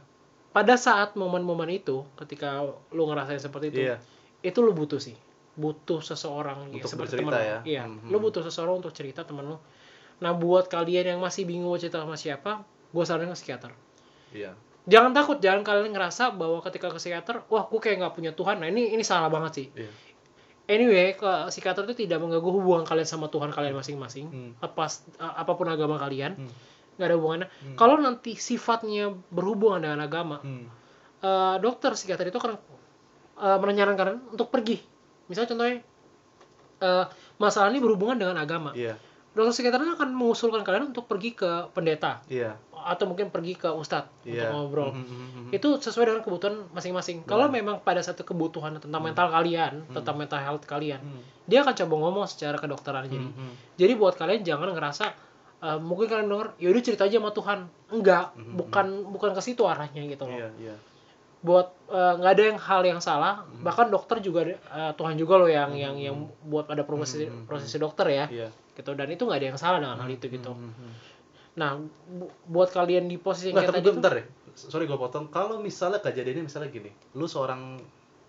pada saat momen-momen itu ketika lu ngerasain seperti itu Iya. itu lu butuh sih butuh seseorang ya, Untuk seperti bercerita temen lu. ya. iya Mhm. lu butuh seseorang untuk cerita temen lu nah buat kalian yang masih bingung mau cerita sama siapa gue saranin ke psikiater Iya. jangan takut jangan kalian ngerasa bahwa ketika ke psikiater wah gue kayak nggak punya Tuhan nah ini ini salah banget sih Iya. anyway ke psikiater itu tidak mengganggu hubungan kalian sama Tuhan kalian masing-masing Hmm. lepas a- apa pun agama kalian Hmm. Nggak ada hubungannya Hmm. kalau nanti sifatnya berhubungan dengan agama Hmm. eh, dokter psikiater itu akan eh, menyarankan kalian untuk pergi misalnya contohnya eh, masalah ini berhubungan dengan agama Iya. dokter psikiater akan mengusulkan kalian untuk pergi ke pendeta Iya. atau mungkin pergi ke ustadz Iya. untuk ngobrol Mhm, mhm, mhm. itu sesuai dengan kebutuhan masing-masing. Kalau memang pada satu kebutuhan tentang mental kalian, tentang mental health kalian, Hmm. dia akan coba ngomong secara kedokteran jadi. Mhm. Jadi buat kalian jangan ngerasa eh, mungkin kalian denger, yaudah cerita aja sama Tuhan. Enggak, bukan bukan ke situ arahnya gitu loh. Iya, iya. Buat eh, nggak ada yang hal yang salah, bahkan dokter juga eh, Tuhan juga loh yang yang yang buat ada profesi profesi dokter ya. Iya. Gitu dan itu nggak ada yang salah dengan hal itu gitu. Mhm. Nah, bu- buat kalian di posisi yang kayak tadi bentar deh. Sorry gue potong. Kalau misalnya kejadiannya misalnya gini, lu seorang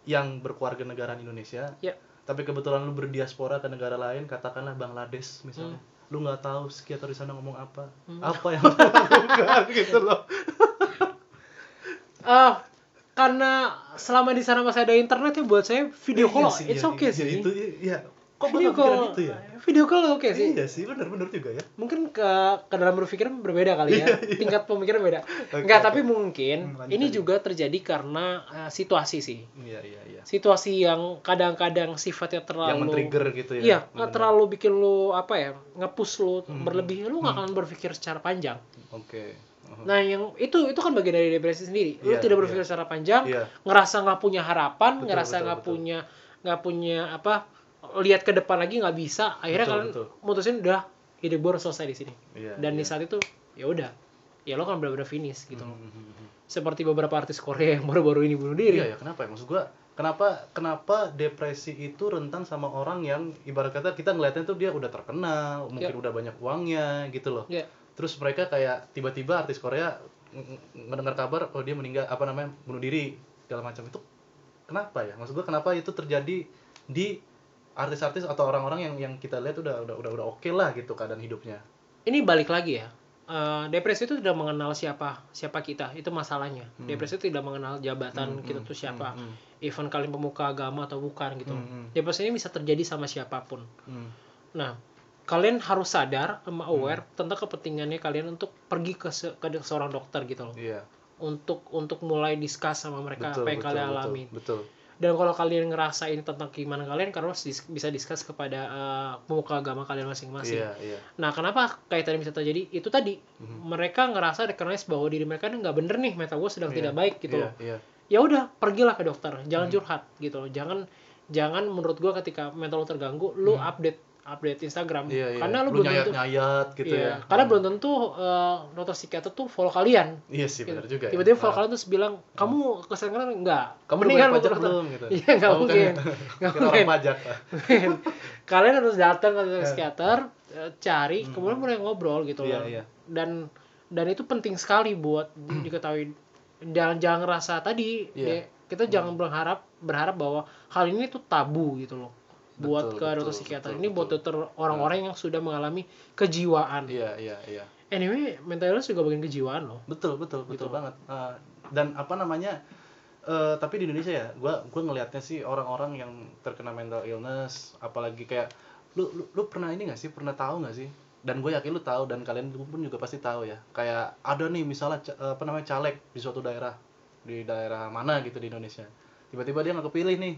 yang berkeluarga negaraan Indonesia, Ya. tapi kebetulan lu berdiaspora ke negara lain, katakanlah Bangladesh misalnya, lu nggak tahu psikiater di sana ngomong apa, apa yang lu lakukan (laughs) gitu loh. Eh, (laughs) karena selama di sana masih ada internet ya buat saya video Iya call sih, it's iya, okay iya, sih. Itu, iya. Kok video call, itu ya? video call oke sih. Iya sih, benar-benar juga ya. Mungkin ke ke dalam berpikiran berbeda kali ya. Tingkat pemikiran beda. Oke, Enggak, oke. tapi mungkin Hmm, lanjut, ini lanjut. juga terjadi karena eh, situasi sih. Iya, iya, iya. Situasi yang kadang-kadang sifatnya terlalu Yang men-trigger gitu ya. Iya, Benar. terlalu bikin lu apa ya, ngepus lu Hmm. berlebih, lu nggak akan berpikir secara panjang. Oke. Uh-huh. Nah, yang itu itu kan bagian dari depresi sendiri. Lu Iya, tidak iya. berpikir secara panjang, Iya. ngerasa nggak punya harapan, Betul, ngerasa nggak punya nggak punya apa, lihat ke depan lagi nggak bisa. Akhirnya Betul, kalian betul. mutusin udah hidup gue harus selesai di sini. Iya, Dan di iya. saat itu ya udah, ya lo kan benar-benar finish gitu. Mhm, mhm. Seperti beberapa artis Korea yang baru-baru ini bunuh diri. Iya ya, kenapa ya? Maksud gua, kenapa kenapa depresi itu rentan sama orang yang ibarat kata kita ngeliatnya tuh dia udah terkenal, mungkin Ya. udah banyak uangnya gitu loh. Iya. Terus mereka kayak tiba-tiba artis Korea ng- ng- mendengar kabar oh dia meninggal apa namanya bunuh diri segala macam itu kenapa ya? Maksud gua kenapa itu terjadi di artis-artis atau orang-orang yang yang kita lihat udah udah udah, udah oke lah gitu keadaan hidupnya. Ini balik lagi ya. Eh, depresi itu tidak mengenal siapa siapa kita itu masalahnya depresi itu tidak mengenal jabatan Hmm, kita hmm, tuh siapa hmm, even kalian pemuka agama atau bukan gitu Hmm, hmm. depresi ini bisa terjadi sama siapa pun Hmm. Nah, kalian harus sadar sama aware tentang kepentingannya kalian untuk pergi ke, se- ke seorang dokter gitu loh. Iya. Untuk untuk mulai discuss sama mereka Betul, apa yang betul, kalian betul, alami. Betul. Dan kalau kalian ngerasain tentang keimanan kalian, kalian harus dis- bisa discuss kepada eh, pemuka agama kalian masing-masing. Iya, iya. Nah, kenapa kayak tadi bisa terjadi? Itu tadi mereka ngerasa recognize bahwa diri mereka ini nggak bener nih, mental gue sedang Iya, tidak baik gitu loh. Iya. Ya udah, pergilah ke dokter, Hmm. jangan curhat gitu loh. Jangan jangan menurut gua ketika mental lo terganggu, lu update update Instagram. Hmm. Iya, iya. Karena lu, lu belum tentu nyayat-nyayat gitu Iya, ya. Karena belum tentu eh, dokter psikiater tuh follow kalian. Iya sih benar juga. ya. Tiba-tiba follow Ah. kalian terus bilang, "Kamu keseringan enggak?" Kamu Mendingan pajak belum gitu. (laughs) Iya, enggak Oh, bukan mungkin. ya? (laughs) Nggak orang mungkin. pajak. (laughs) kalian harus datang ke dokter psikiater, eh, cari, kemudian mulai ngobrol gitu Hmm. Iya, loh. iya. Dan dan itu penting sekali buat di- diketahui. Jangan jangan ngerasa tadi Iya. deh, kita jangan berharap berharap bahwa hal ini tuh tabu gitu loh. Buat Betul, ke dokter betul, psikiater. betul, ini buat dokter orang-orang yang sudah mengalami kejiwaan. Iya, iya, iya. Anyway, mental illness juga bagian kejiwaan loh. Betul, betul, Gitu. betul banget. Ah, dan apa namanya? eh, tapi di Indonesia ya, gua gua ngelihatnya sih orang-orang yang terkena mental illness, apalagi kayak lu lu, lu pernah ini gak sih? Pernah tahu gak sih? Dan gue yakin lu tahu dan kalian pun juga pasti tahu ya. Kayak ada nih misalnya apa namanya caleg di suatu daerah di daerah mana gitu di Indonesia. Tiba-tiba dia nggak kepilih nih.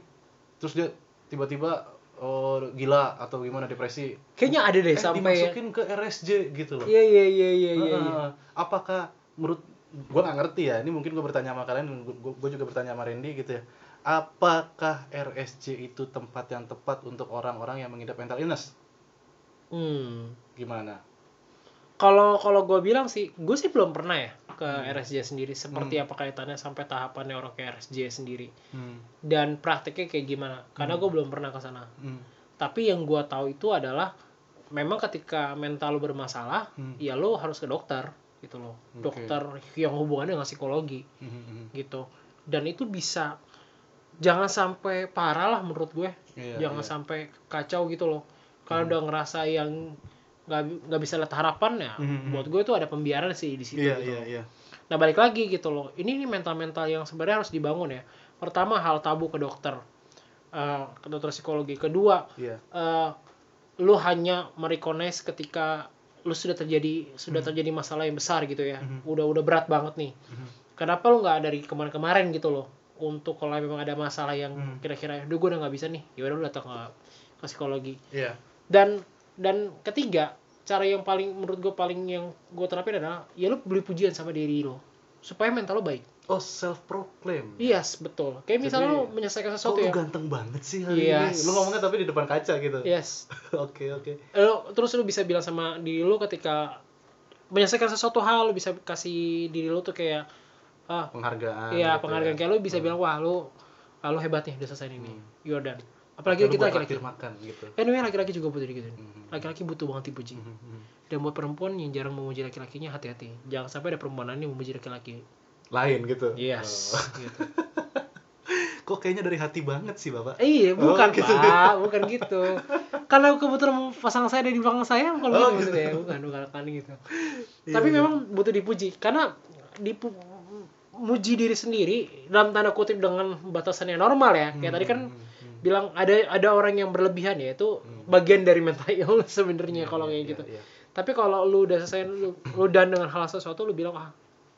Terus dia tiba-tiba oh gila atau gimana depresi. Kayaknya ada deh Eh, sampai dimasukin ke RSJ gitu loh. Iya iya iya iya iya. iya. Apakah menurut gue nggak ngerti ya ini mungkin gue bertanya sama kalian gue juga bertanya sama Randy gitu ya apakah RSJ itu tempat yang tepat untuk orang-orang yang mengidap mental illness Hmm. gimana Kalau kalau gue bilang sih, gue sih belum pernah ya ke Hmm. RSJ sendiri. Seperti apa kaitannya sampai tahapannya orang ke RSJ sendiri. hmm. Dan prakteknya kayak gimana? Karena gue belum pernah ke sana. Hmm. Tapi yang gue tahu itu adalah memang ketika mental lu bermasalah, Hmm. ya lu harus ke dokter. gitu loh Oke. dokter yang hubungannya dengan psikologi Mhm, gitu dan itu bisa jangan sampai parah lah menurut gue Iya, jangan iya. sampai kacau gitu loh kalau udah ngerasa yang nggak bisa lihat harapan ya Mhm. buat gue itu ada pembiaran sih di situ Iya, gitu loh. iya. nah balik lagi gitu loh ini nih mental mental yang sebenarnya harus dibangun ya pertama hal tabu ke dokter Eh, ke dokter psikologi kedua Iya. eh, lu hanya merecognize ketika lu sudah terjadi Hmm. sudah terjadi masalah yang besar gitu ya udah udah berat banget nih kenapa lu nggak dari kemarin-kemarin gitu loh untuk kalau memang ada masalah yang Hmm. kira-kira duh gue udah nggak bisa nih ya udah lu datang ke, ke psikologi Iya. dan dan ketiga cara yang paling menurut gue paling yang gue terapin adalah ya lu beli pujian sama diri lo supaya mental lo baik Oh, self proclaim. yes betul kayak misalnya Jadi, lu menyelesaikan Kok sesuatu lu ya ganteng banget sih hari Yes. ini. Lu ngomongnya tapi di depan kaca gitu. yes (laughs) Oke, oke. lo terus lu bisa bilang sama diri lu ketika menyelesaikan sesuatu hal lu bisa kasih diri lu tuh kayak ah Penghargaan. iya gitu penghargaan ya. kayak lu bisa bilang wah lu ah, lu hebat nih udah selesai ini you're done apalagi Lu kita laki-laki makan gitu. anyway laki-laki juga butuh gitu laki-laki butuh banget dipuji Mhm. dan buat perempuan yang jarang memuji laki-lakinya hati-hati jangan sampai ada perempuan lain yang memuji laki-laki Lain gitu. yes Oh. gitu (laughs) Kok kayaknya dari hati banget sih, Bapak? iya Oh, bukan gitu. pak bukan (laughs) gitu karena kebetulan pasangan saya ada di belakang saya bukan Oh, gitu gitu. maksudnya bukan bukan bukan gitu Iya, tapi iya. memang butuh dipuji karena dipu muji diri sendiri dalam tanda kutip dengan batasan yang normal ya kayak tadi kan Hmm, bilang ada ada orang yang berlebihan ya itu bagian dari mental (laughs) illness sebenarnya kalau kayak Iya, gitu iya. tapi kalau lu udah selesai lu, lu dan dengan hal sesuatu lu bilang ah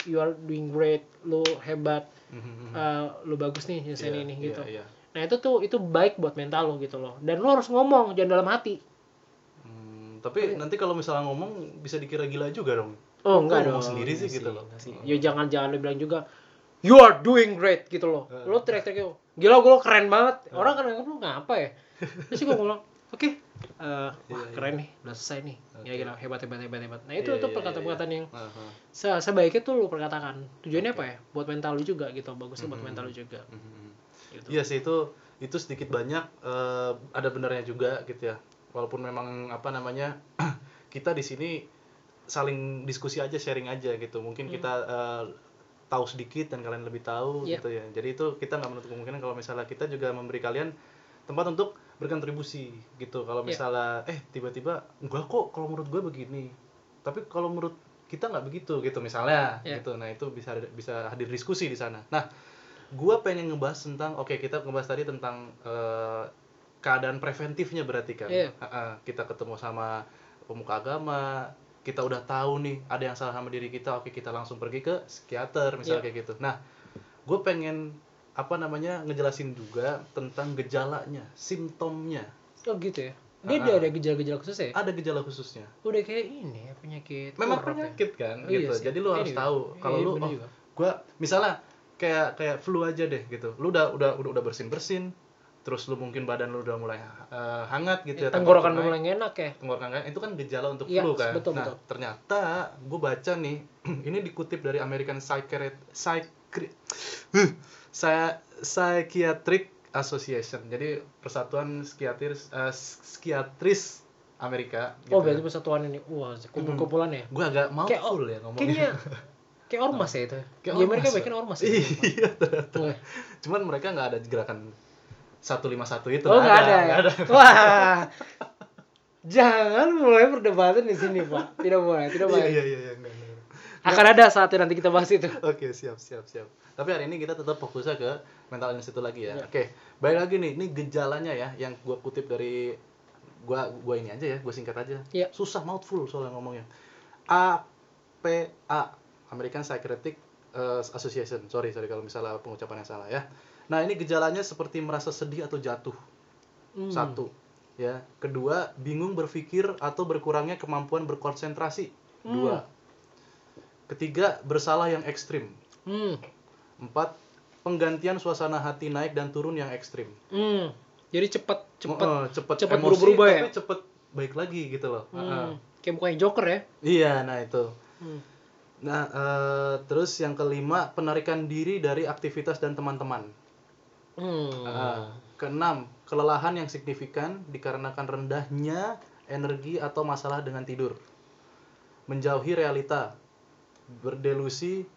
you are doing great lu hebat Mhm. eh, lu bagus nih nyelesain Iya, ini iya, gitu iya. nah itu tuh itu baik buat mental lo gitu loh dan lu harus ngomong jangan dalam hati Hmm, tapi nanti kalau misalnya ngomong bisa dikira gila juga dong. oh enggak ngomong dong sendiri sih gitu loh. enggak sih. ya jangan jangan lu bilang juga you are doing great gitu loh. Lu teriak-teriak gila gue keren banget. Orang kan nganggap lu ngapa ya? (laughs) Terus gue ngomong oke eh, wah Iya, keren nih udah selesai nih. Oke. ya gila hebat hebat hebat hebat. Nah itu Iya, itu iya, perkataan-perkataan yang Aha. se sebaiknya tuh lu perkatakan. Tujuannya apa ya? Buat mental lu juga gitu bagusnya buat Mhm. mental lu juga. Mhm. gitu. Iya sih itu itu sedikit banyak eh, ada benarnya juga gitu ya. Walaupun memang apa namanya (clears throat) kita di sini saling diskusi aja, sharing aja gitu. Mungkin kita eh, tahu sedikit dan kalian lebih tahu Iya. gitu ya. Jadi itu kita nggak menutup kemungkinan kalau misalnya kita juga memberi kalian tempat untuk berkontribusi gitu. Kalau Iya. misalnya eh tiba-tiba enggak kok kalau menurut gue begini. Tapi kalau menurut kita nggak begitu gitu misalnya Iya. gitu. Nah itu bisa bisa hadir diskusi di sana. Nah gue pengen ngebahas tentang oke kita ngebahas tadi tentang eh, keadaan preventifnya berarti kan Iya. Ha-ha, kita ketemu sama pemuka agama kita udah tahu nih ada yang salah sama diri kita oke kita langsung pergi ke psikiater misalnya Iya. kayak gitu nah gue pengen apa namanya ngejelasin juga tentang gejalanya simptomnya oh gitu ya dia Ah, ada gejala-gejala khusus ya ada gejala khususnya udah kayak ini ya penyakit memang ya. penyakit kan Oh, iya gitu sih. jadi lu harus Anyway. tahu kalau Iya, lu oh, juga. gua misalnya kayak kayak flu aja deh gitu lu udah udah udah, udah bersin bersin terus lu mungkin badan lu udah mulai eh, hangat gitu ya tenggorokan temperatur mulai enak ya? Tenggorokan hangat itu kan gejala untuk Iya, flu kan? betul, nah betul. ternyata gue baca nih (clears throat) ini dikutip dari American Psychiatric saya (clears throat) Psychiatric Association. Jadi persatuan psikiatris eh, psikiatris Amerika oh gitu berarti ya. persatuan ini. Wah kumpul-kumpulan ya? Gue agak mau Kayak- full ya ngomongnya. kayaknya (laughs) kayak ormas ya itu Kayak di Amerika ormas. ya? bikin ormas ya? (laughs) Iya ternyata. Cuman mereka nggak ada gerakan 151 itu oh nggak ada, nggak ya? wah jangan mulai perdebatan di sini pak tidak boleh tidak boleh iya iya iya, nggak, nggak. akan ada saatnya nanti kita bahas itu Oke, siap, siap, siap. Tapi hari ini kita tetap fokusnya ke mental illness itu lagi ya. Oke, baik lagi nih, ini gejalanya ya, yang gua kutip dari gua gua ini aja ya, gua singkat aja. Iya. Susah mouthful soalnya ngomongnya. APA, American Psychiatric eh, Association. Sorry, sorry kalau misalnya pengucapannya salah ya. Nah, ini gejalanya seperti merasa sedih atau jatuh. Hmm. Satu. Ya. Kedua, bingung berpikir atau berkurangnya kemampuan berkonsentrasi. Dua. Ketiga, bersalah yang ekstrim. hmm. Empat, penggantian suasana hati naik dan turun yang ekstrim. Hmm. jadi cepat cepat Oh, cepet cepet emosi, berubah-ubah ya? tapi cepet baik lagi gitu loh. Hmm. kayak bukannya Joker ya Iya, nah itu. hmm. Nah, eh, terus yang kelima, penarikan diri dari aktivitas dan teman-teman. Hmm. Heeh. Keenam, kelelahan yang signifikan dikarenakan rendahnya energi atau masalah dengan tidur. Menjauhi realita. berdelusi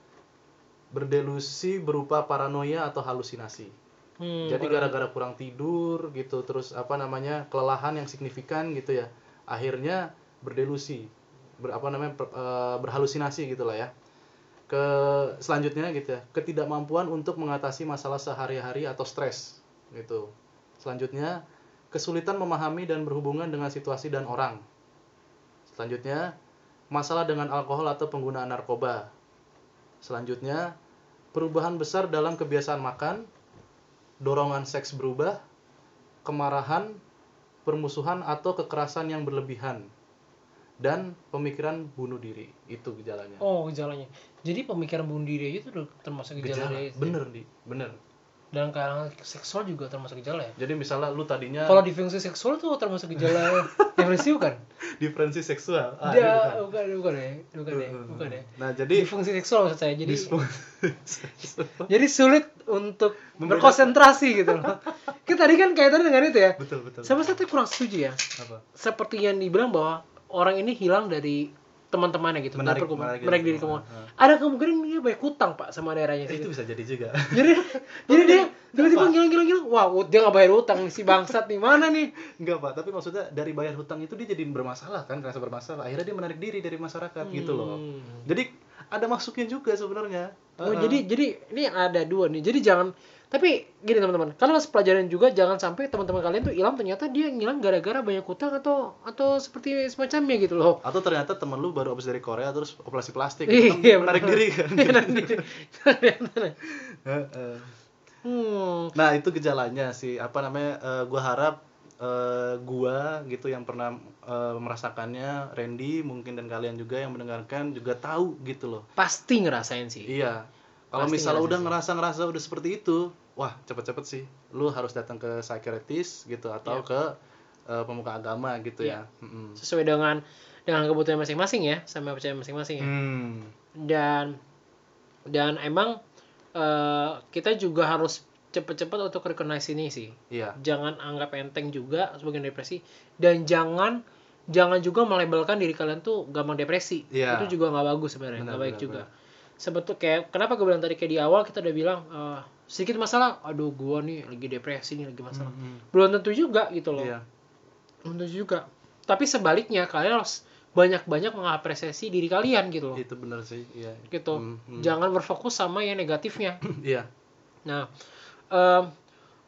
berdelusi berupa paranoia atau halusinasi. Hmm, Jadi gara-gara kurang tidur gitu, terus apa namanya kelelahan yang signifikan gitu ya, akhirnya berdelusi, ber, apa namanya per- eh, berhalusinasi gitulah ya. Ke selanjutnya gitu ya, ketidakmampuan untuk mengatasi masalah sehari-hari atau stres gitu. Selanjutnya kesulitan memahami dan berhubungan dengan situasi dan orang. Selanjutnya masalah dengan alkohol atau penggunaan narkoba. Selanjutnya perubahan besar dalam kebiasaan makan, dorongan seks berubah, kemarahan, permusuhan atau kekerasan yang berlebihan, dan pemikiran bunuh diri. Itu gejalanya. Oh gejalanya. Jadi pemikiran bunuh diri itu termasuk gejala, Gejala. dari itu. Bener, Di. Bener. Dan kalangan seksual juga termasuk gejala ya. Jadi misalnya lu tadinya Kalau difungsi seksual tuh termasuk gejala (laughs) depresi bukan? diferensi seksual. Ah, Dia ini bukan. bukan bukan ya, bukan ya, bukan ya. Nah, jadi Difungsi seksual maksud saya. Jadi jadi sulit untuk Membedakan. berkonsentrasi gitu loh. Kita tadi kan kaitannya dengan itu ya. betul betul. Sama saya kurang setuju ya. Apa? Seperti yang dibilang bahwa orang ini hilang dari teman-temannya gitu. Menarik- perkumpulan- menarik menarik diri kamu. Ada kemungkinan dia banyak hutang pak sama daerahnya sih. itu bisa jadi juga. jadi (laughs) jadi dia (laughs) tiba-tiba ngilang-ngilang ngilang. Wah, dia nggak bayar hutang si bangsat nih mana nih? Enggak pak, tapi maksudnya dari bayar hutang itu dia jadi bermasalah kan, merasa bermasalah. Akhirnya dia menarik diri dari masyarakat gitu loh. Hmm. Jadi ada masuknya juga sebenarnya. Oh, Heeh. jadi jadi ini ada dua nih. Jadi jangan tapi gini teman-teman, kalian harus pelajarin juga jangan sampai teman-teman kalian tuh hilang ternyata dia ngilang gara-gara banyak hutang atau atau seperti semacamnya gitu loh. atau ternyata temen lu baru habis dari Korea terus operasi plastik, Iya, menarik diri kan. (laughs) Menarik diri. Heeh. hmm. nah itu gejalanya sih. Apa namanya? eh, gua harap eh, gua gitu yang pernah eh, merasakannya, Randy mungkin dan kalian juga yang mendengarkan juga tahu gitu loh. Pasti ngerasain sih. Iya. Kalau misalnya udah ngerasa-ngerasa udah seperti itu, wah cepet-cepet sih. Lu harus datang ke psikiatritis gitu atau Iya. ke eh, pemuka agama gitu ya. Mm-mm. Sesuai dengan dengan kebutuhan masing-masing ya, sama percaya masing-masing ya. Hmm. Dan dan emang eh, kita juga harus cepet-cepet untuk recognize ini sih. Iya. jangan anggap enteng juga sebagai depresi dan jangan jangan juga melabelkan diri kalian tuh gampang depresi Iya. itu juga nggak bagus sebenarnya Benar, nggak baik benar, juga sebetul kayak kenapa gue bilang tadi kayak di awal kita udah bilang eh, sedikit masalah aduh gua nih lagi depresi nih lagi masalah Mhm. belum tentu juga gitu loh Iya. belum tentu juga tapi sebaliknya kalian harus banyak-banyak mengapresiasi diri kalian gitu loh Itu bener sih. Iya. gitu Hmm, hmm. jangan berfokus sama yang negatifnya (laughs) Iya. Nah, em,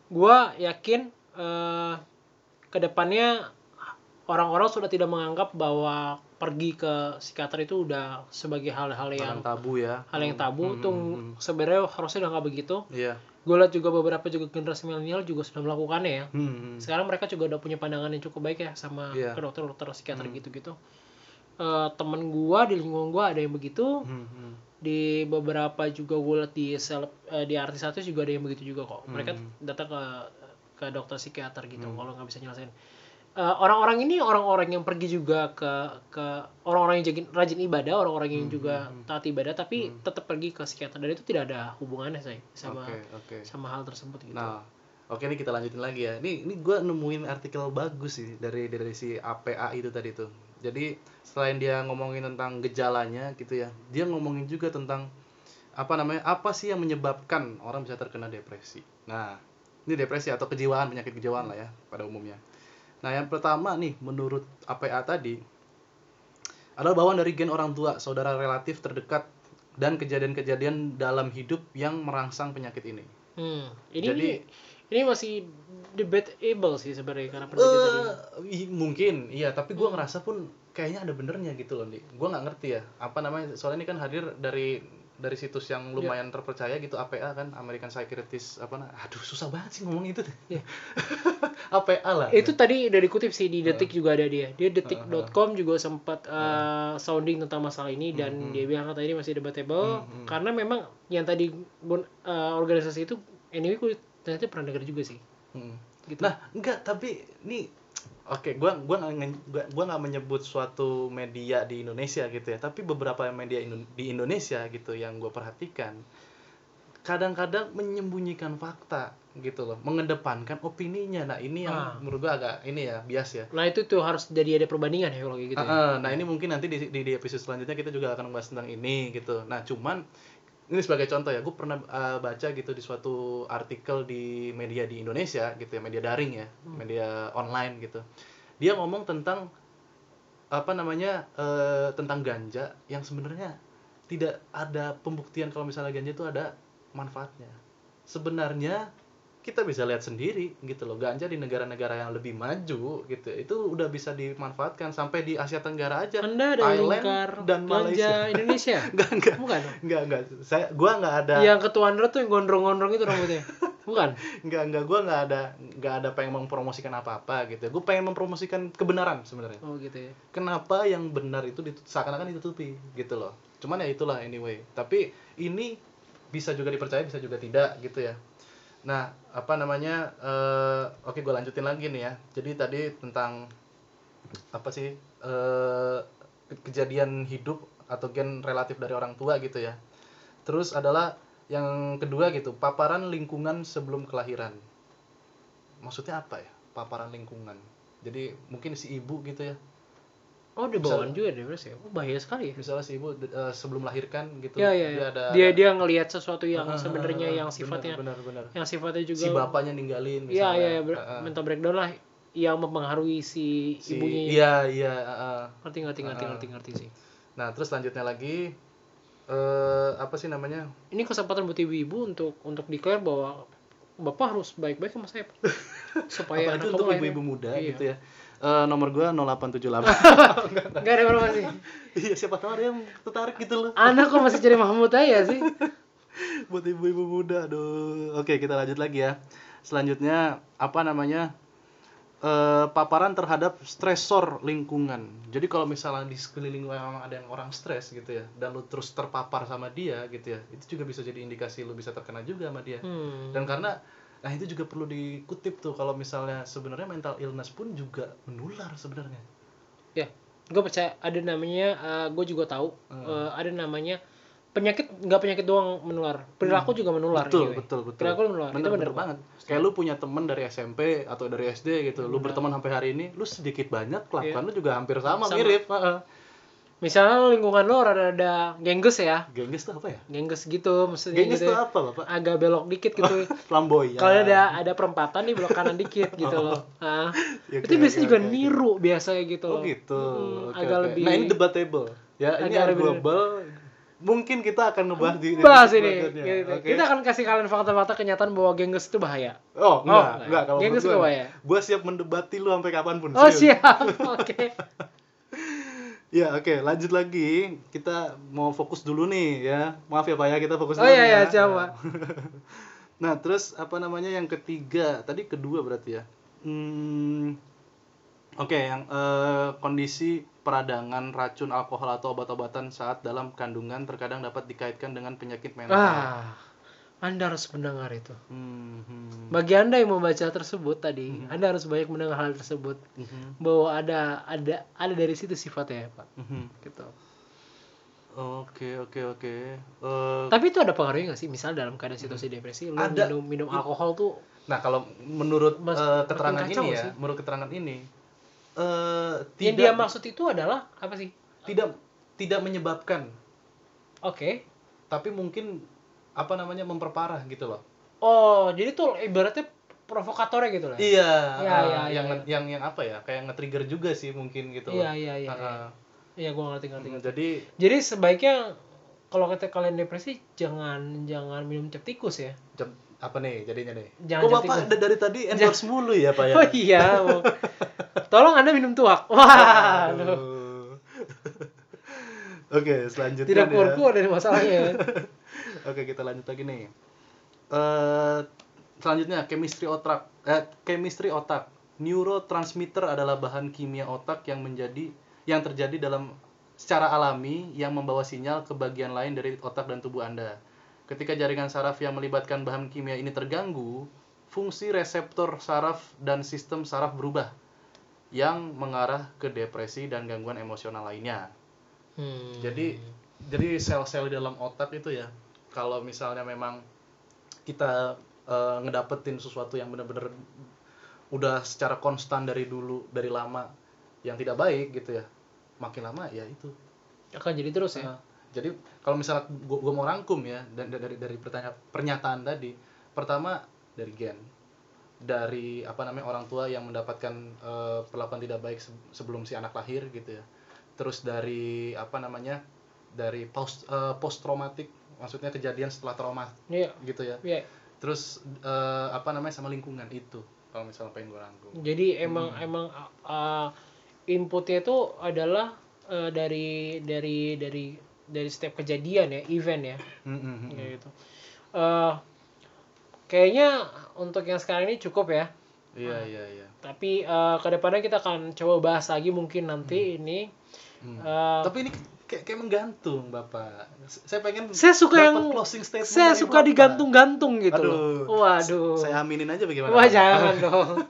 gua yakin eh, ke depannya orang-orang sudah tidak menganggap bahwa pergi ke psikiater itu udah sebagai hal-hal Hal yang yang tabu ya. hal yang tabu Hmm, tuh hmm, hmm. sebenarnya harusnya udah nggak begitu. Iya. Gue lihat juga beberapa juga generasi milenial juga sudah melakukannya ya. Hmm, hmm. Sekarang mereka juga udah punya pandangan yang cukup baik ya sama Iya. ke dokter-dokter psikiater Hmm. gitu-gitu. Eh, temen gua di lingkungan gua ada yang begitu Hmm, hmm. di beberapa juga gue liat di seleb, eh, di artis-artis juga ada yang begitu juga kok mereka Hmm. datang ke ke dokter psikiater gitu kalau nggak bisa nyelesain Eh, orang-orang ini orang-orang yang pergi juga ke ke orang-orang yang jagin- rajin ibadah orang-orang yang Hmm, juga hmm, taat ibadah tapi tetap pergi ke psikiater dan itu tidak ada hubungannya saya sama Oke, oke. sama hal tersebut gitu Nah, oke nih kita lanjutin lagi ya. Ini ini gue nemuin artikel bagus sih dari dari si APA itu tadi tuh. Jadi selain dia ngomongin tentang gejalanya gitu ya, dia ngomongin juga tentang apa namanya apa sih yang menyebabkan orang bisa terkena depresi. Nah, ini depresi atau kejiwaan penyakit kejiwaan lah ya pada umumnya. Nah, yang pertama nih menurut APA tadi adalah bawaan dari gen orang tua, saudara relatif terdekat dan kejadian-kejadian dalam hidup yang merangsang penyakit ini. Hmm, ini Jadi- ini masih debatable sih sebenarnya karena penelitian tadi. mungkin iya tapi gua ngerasa pun kayaknya ada benernya gitu loh nih gue nggak ngerti ya apa namanya soalnya ini kan hadir dari dari situs yang lumayan terpercaya gitu APA kan American Psychiatrist apa nah aduh susah banget sih ngomong itu. Iya. (laughs) APA lah. Itu tadi udah dikutip sih di detik juga ada dia. Dia detik.com juga sempat uh, sounding tentang masalah ini dan dia bilang kata ini masih debatable karena memang yang tadi uh, organisasi itu anyway gue ternyata pernah dengar juga sih. Hmm. gitu. Nah enggak tapi ini oke gua gua nggak gua gua nggak menyebut suatu media di Indonesia gitu ya tapi beberapa media Indo- di Indonesia gitu yang gue perhatikan kadang-kadang menyembunyikan fakta gitu loh mengedepankan opininya nah ini yang Ah. menurut gua agak ini ya bias ya Nah itu tuh harus jadi ada perbandingan ya kalau gitu. ya. Ah, ah. nah ini mungkin nanti di, di, di episode selanjutnya kita juga akan membahas tentang ini gitu nah cuman ini sebagai contoh ya gue pernah uh, baca gitu di suatu artikel di media di Indonesia gitu ya media daring ya media online gitu. Dia ngomong tentang apa namanya eh, tentang ganja yang sebenarnya tidak ada pembuktian kalau misalnya ganja itu ada manfaatnya. Sebenarnya kita bisa lihat sendiri gitu loh. Ganja di negara-negara yang lebih maju gitu. Itu udah bisa dimanfaatkan sampai di Asia Tenggara aja. Anda ada Thailand dan ganja Malaysia. (laughs) Indonesia? enggak enggak Bukan? Enggak enggak saya gua enggak ada. Yang ketua Android tuh yang gondrong-gondrong itu rambutnya. (laughs) Bukan. enggak enggak gua enggak ada enggak ada pengen mempromosikan apa-apa gitu. Gue pengen mempromosikan kebenaran sebenarnya. Oh gitu ya. kenapa yang benar itu seakan-akan ditutupi gitu loh. Cuman ya itulah anyway. Tapi ini bisa juga dipercaya bisa juga tidak gitu ya nah apa namanya eh, oke gue lanjutin lagi nih ya. Jadi tadi tentang apa sih ke- kejadian hidup atau gen relatif dari orang tua gitu ya. Terus adalah yang kedua gitu paparan lingkungan sebelum kelahiran. Maksudnya apa ya paparan lingkungan? Jadi mungkin si ibu gitu ya Oh di bawaan juga deh berarti ya. Oh bahaya sekali ya. misalnya si ibu eh, sebelum melahirkan gitu Ya ya. dia ya. ada dia dia ngelihat sesuatu yang ah, sebenarnya ah, yang benar, sifatnya benar benar yang sifatnya juga si bapaknya ninggalin Iya misalnya iya ya, ber- Ah, ah. mental breakdown lah yang mempengaruhi si, Si- ibunya. iya iya ah. Ngerti ngerti ngerti Ah. ngerti ngerti sih. nah terus selanjutnya lagi eh apa sih namanya Ini kesempatan buat ibu-ibu untuk untuk declare bahwa bapak harus baik-baik sama saya. (laughs) Supaya apalagi anak untuk ibu-ibu muda Iya. gitu ya Eh, nomor gua 0878 Enggak (laughs) ada informasi. iya siapa tahu ada yang tertarik gitu loh. Anak kok masih jadi Mahmud aja sih? (laughs) buat ibu-ibu muda aduh. Oke kita lanjut lagi ya. Selanjutnya apa namanya? Eh paparan terhadap stresor lingkungan. Jadi kalau misalnya di sekeliling lu memang ada yang orang stres gitu ya dan lu terus terpapar sama dia gitu ya itu juga bisa jadi indikasi lu bisa terkena juga sama dia. Hmm. dan karena nah itu juga perlu dikutip tuh kalau misalnya sebenarnya mental illness pun juga menular sebenarnya Ya, gue percaya ada namanya, gue juga tahu Hmm. eh, ada namanya penyakit nggak penyakit doang menular, perilaku juga menular. betul anyway. betul betul Perilaku menular. bener, itu bener bener banget kayak lu punya temen dari SMP atau dari SD gitu lu berteman sampai hari ini lu sedikit banyak kelakuan lu juga hampir sama. Sama. mirip. Misalnya lingkungan lo rada-rada gengges ya, gengges tuh apa ya gengges gitu, maksudnya gengges gitu tuh ya. apa bapak agak belok dikit gitu. (laughs) flamboyan Kalau ada ada perempatan nih belok kanan dikit gitu loh. Nah, (laughs) Ya, itu biasanya juga oke. niru biasanya gitu. oh gitu Mm, Oke, agak oke. lebih nah ini debatable ya ini Agak lebih- arguable mungkin kita akan ngebahas di bahas ini. Gitu. Oke. Kita akan kasih kalian fakta-fakta kenyataan bahwa gengges itu bahaya. oh enggak enggak. enggak kalau Gengges gua bahaya. gua siap mendebati lu sampai kapan pun Oh siap, (laughs) oke. Ya oke lanjut lagi kita mau fokus dulu nih ya maaf ya pak ya kita fokus Oh dulu iya iya ya. Pak. (laughs) Nah terus apa namanya yang ketiga tadi kedua berarti ya. Hmm, oke yang eh, kondisi peradangan racun alkohol atau obat-obatan saat dalam kandungan terkadang dapat dikaitkan dengan penyakit mental. Ah, Anda harus mendengar itu. Hmm, hmm, Bagi Anda yang membaca tersebut tadi, Anda harus banyak mendengar hal tersebut mhm, bahwa ada ada ada dari situ sifatnya ya, Pak. mhm. Gitu. Oke oke oke. Eh, Tapi itu ada pengaruhnya nggak sih? Misal dalam keadaan situasi depresi, lu Ada. minum minum alkohol tuh Nah kalau menurut Mas- eh, keterangan ini ya, sih? menurut keterangan ini eh yang dia maksud itu adalah apa sih? tidak tidak menyebabkan, Oke. tapi mungkin apa namanya memperparah gitu loh. Oh, jadi tuh ibaratnya provokatornya gitu lah. Iya, Iya, eh, iya, yang iya. nge- yang yang apa ya, kayak nge-trigger juga sih mungkin gitu. Iya, loh. iya, iya. Ah, iya. Iya, gua ngerti ngerti. Hmm, Jadi Jadi sebaiknya kalau kata kalian depresi jangan jangan minum cap tikus ya. jam- apa nih jadinya nih? Jangan Kok bapak da- dari tadi endorse mulu ya pak ya? (laughs) Oh iya. Tolong Anda minum tuak. (laughs) Wah. aduh. Oke, selanjutnya Tidak nih ya. ada masalahnya. ya. (laughs) Oke, kita lanjut lagi nih. Eh selanjutnya chemistry otak. Eh, chemistry otak. Neurotransmitter adalah bahan kimia otak yang menjadi yang terjadi dalam secara alami yang membawa sinyal ke bagian lain dari otak dan tubuh Anda. Ketika jaringan saraf yang melibatkan bahan kimia ini terganggu, fungsi reseptor saraf dan sistem saraf berubah yang mengarah ke depresi dan gangguan emosional lainnya. Hmm. Jadi jadi sel-sel di dalam otak itu ya kalau misalnya memang kita eh, ngedapetin sesuatu yang bener-bener udah secara konstan dari dulu dari lama yang tidak baik gitu ya makin lama ya itu. Akan jadi terus ya? Nah, jadi kalau misalnya gua, gua mau rangkum ya dan dari dari pertanyaan pernyataan tadi. Pertama dari gen. Dari apa namanya orang tua yang mendapatkan eh, perlakuan tidak baik se- sebelum si anak lahir gitu ya terus dari apa namanya dari post post traumatik maksudnya kejadian setelah trauma iya. gitu ya. Iya. Terus eh, apa namanya sama lingkungan itu kalau misalnya pengen gue rangkum. Jadi emang Hmm. emang uh, inputnya itu adalah uh, dari dari dari dari setiap kejadian ya event ya. Hmm, hmm, hmm. kayak gitu. Eh, kayaknya untuk yang sekarang ini cukup ya. Iya iya iya. Tapi uh, ke depannya kita akan coba bahas lagi mungkin nanti ini Hmm. Eh, tapi ini kayak kayak menggantung bapak saya pengen saya suka dapat yang closing statement saya suka Bapak. digantung-gantung gitu Aduh. loh. Waduh. Saya aminin aja bagaimana? Wah jangan (laughs) dong.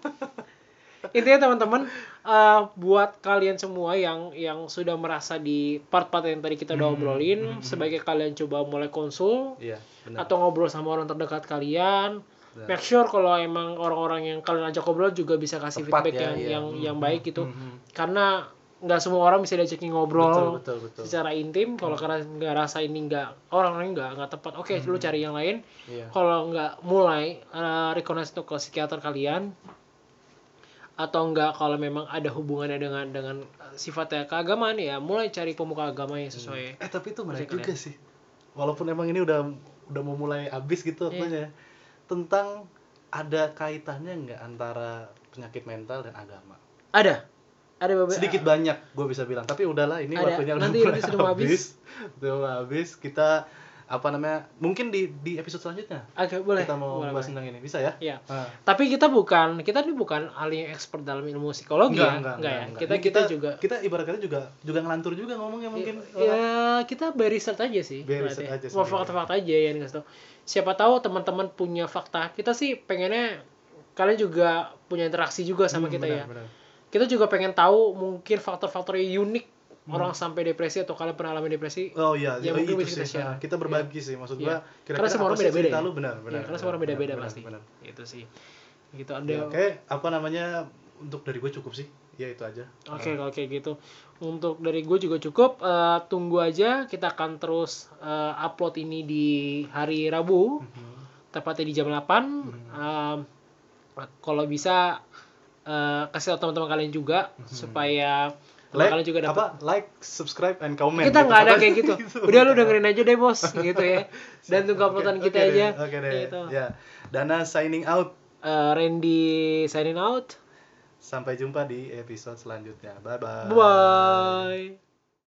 Intinya teman-teman eh, buat kalian semua yang yang sudah merasa di part-part yang tadi kita udah Hmm, obrolin, hmm, hmm. sebaiknya kalian coba mulai konsul Iya, benar. atau ngobrol sama orang terdekat kalian. Benar. Make sure kalau emang orang-orang yang kalian ajak ngobrol juga bisa kasih Tepat feedback ya, yang iya. yang Hmm, yang baik gitu. hmm, hmm. Karena nggak semua orang bisa diajakin ngobrol Betul, betul, betul. secara intim. Kalau karena nggak rasa ini nggak orang-orang nggak nggak tepat, oke lu cari yang lain Iya. kalau nggak mulai uh, rekognisi untuk ke psikiater kalian atau enggak kalau memang ada hubungannya dengan dengan sifatnya keagamaan ya mulai cari pemuka agama yang sesuai Eh tapi itu menarik Kalian. juga sih. Walaupun emang ini udah udah mau mulai habis gitu waktunya. Tentang ada kaitannya nggak antara penyakit mental dan agama? ada ada beberapa Sedikit banyak gue bisa bilang. Tapi udahlah ini Ada. waktunya udah Nanti mulai sudah mau habis. Udah habis. Kita apa namanya? Mungkin di di episode selanjutnya Oke, boleh kita mau boleh, bahas tentang ini. Bisa ya? Iya. Ah. tapi kita bukan kita ini bukan ahli expert dalam ilmu psikologi ya enggak, ya enggak. kita Ini kita juga kita ibaratnya juga juga ngelantur juga ngomongnya mungkin ya kita by research aja sih berarti. aja mau fakta-fakta aja ya nih tahu siapa tahu teman-teman punya fakta kita sih pengennya kalian juga punya interaksi juga sama Hmm, kita benar, ya benar. Kita juga pengen tahu mungkin faktor-faktor yang unik Hmm. orang sampai depresi atau kalian pernah alami depresi Oh iya, Ya, mungkin itu bisa kita share. Kita berbagi sih maksud Iya. gua Karena semua orang beda-beda ya. lu benar, Iya, benar. karena semua orang beda-beda pasti benar. itu sih gitu ada Ya, Oke, apa namanya untuk dari gue cukup sih. Ya itu aja. Oke kalau kayak gitu untuk dari gue juga cukup Eh, tunggu aja kita akan terus eh, upload ini di hari Rabu Mhm. tepatnya di jam 8 Um, kalau bisa eh, kasih tahu teman-teman kalian juga supaya teman Like, kalian juga dapat apa? Like, subscribe, and comment. kita gitu. nggak ada Apa kayak sih? (laughs) gitu udah lu dengerin aja deh bos gitu ya (laughs) dan tunggu uploadan kita deh, aja Oke deh. Gitu. Ya. Dana signing out. Eh, Randy signing out Sampai jumpa di episode selanjutnya. Bye bye. bye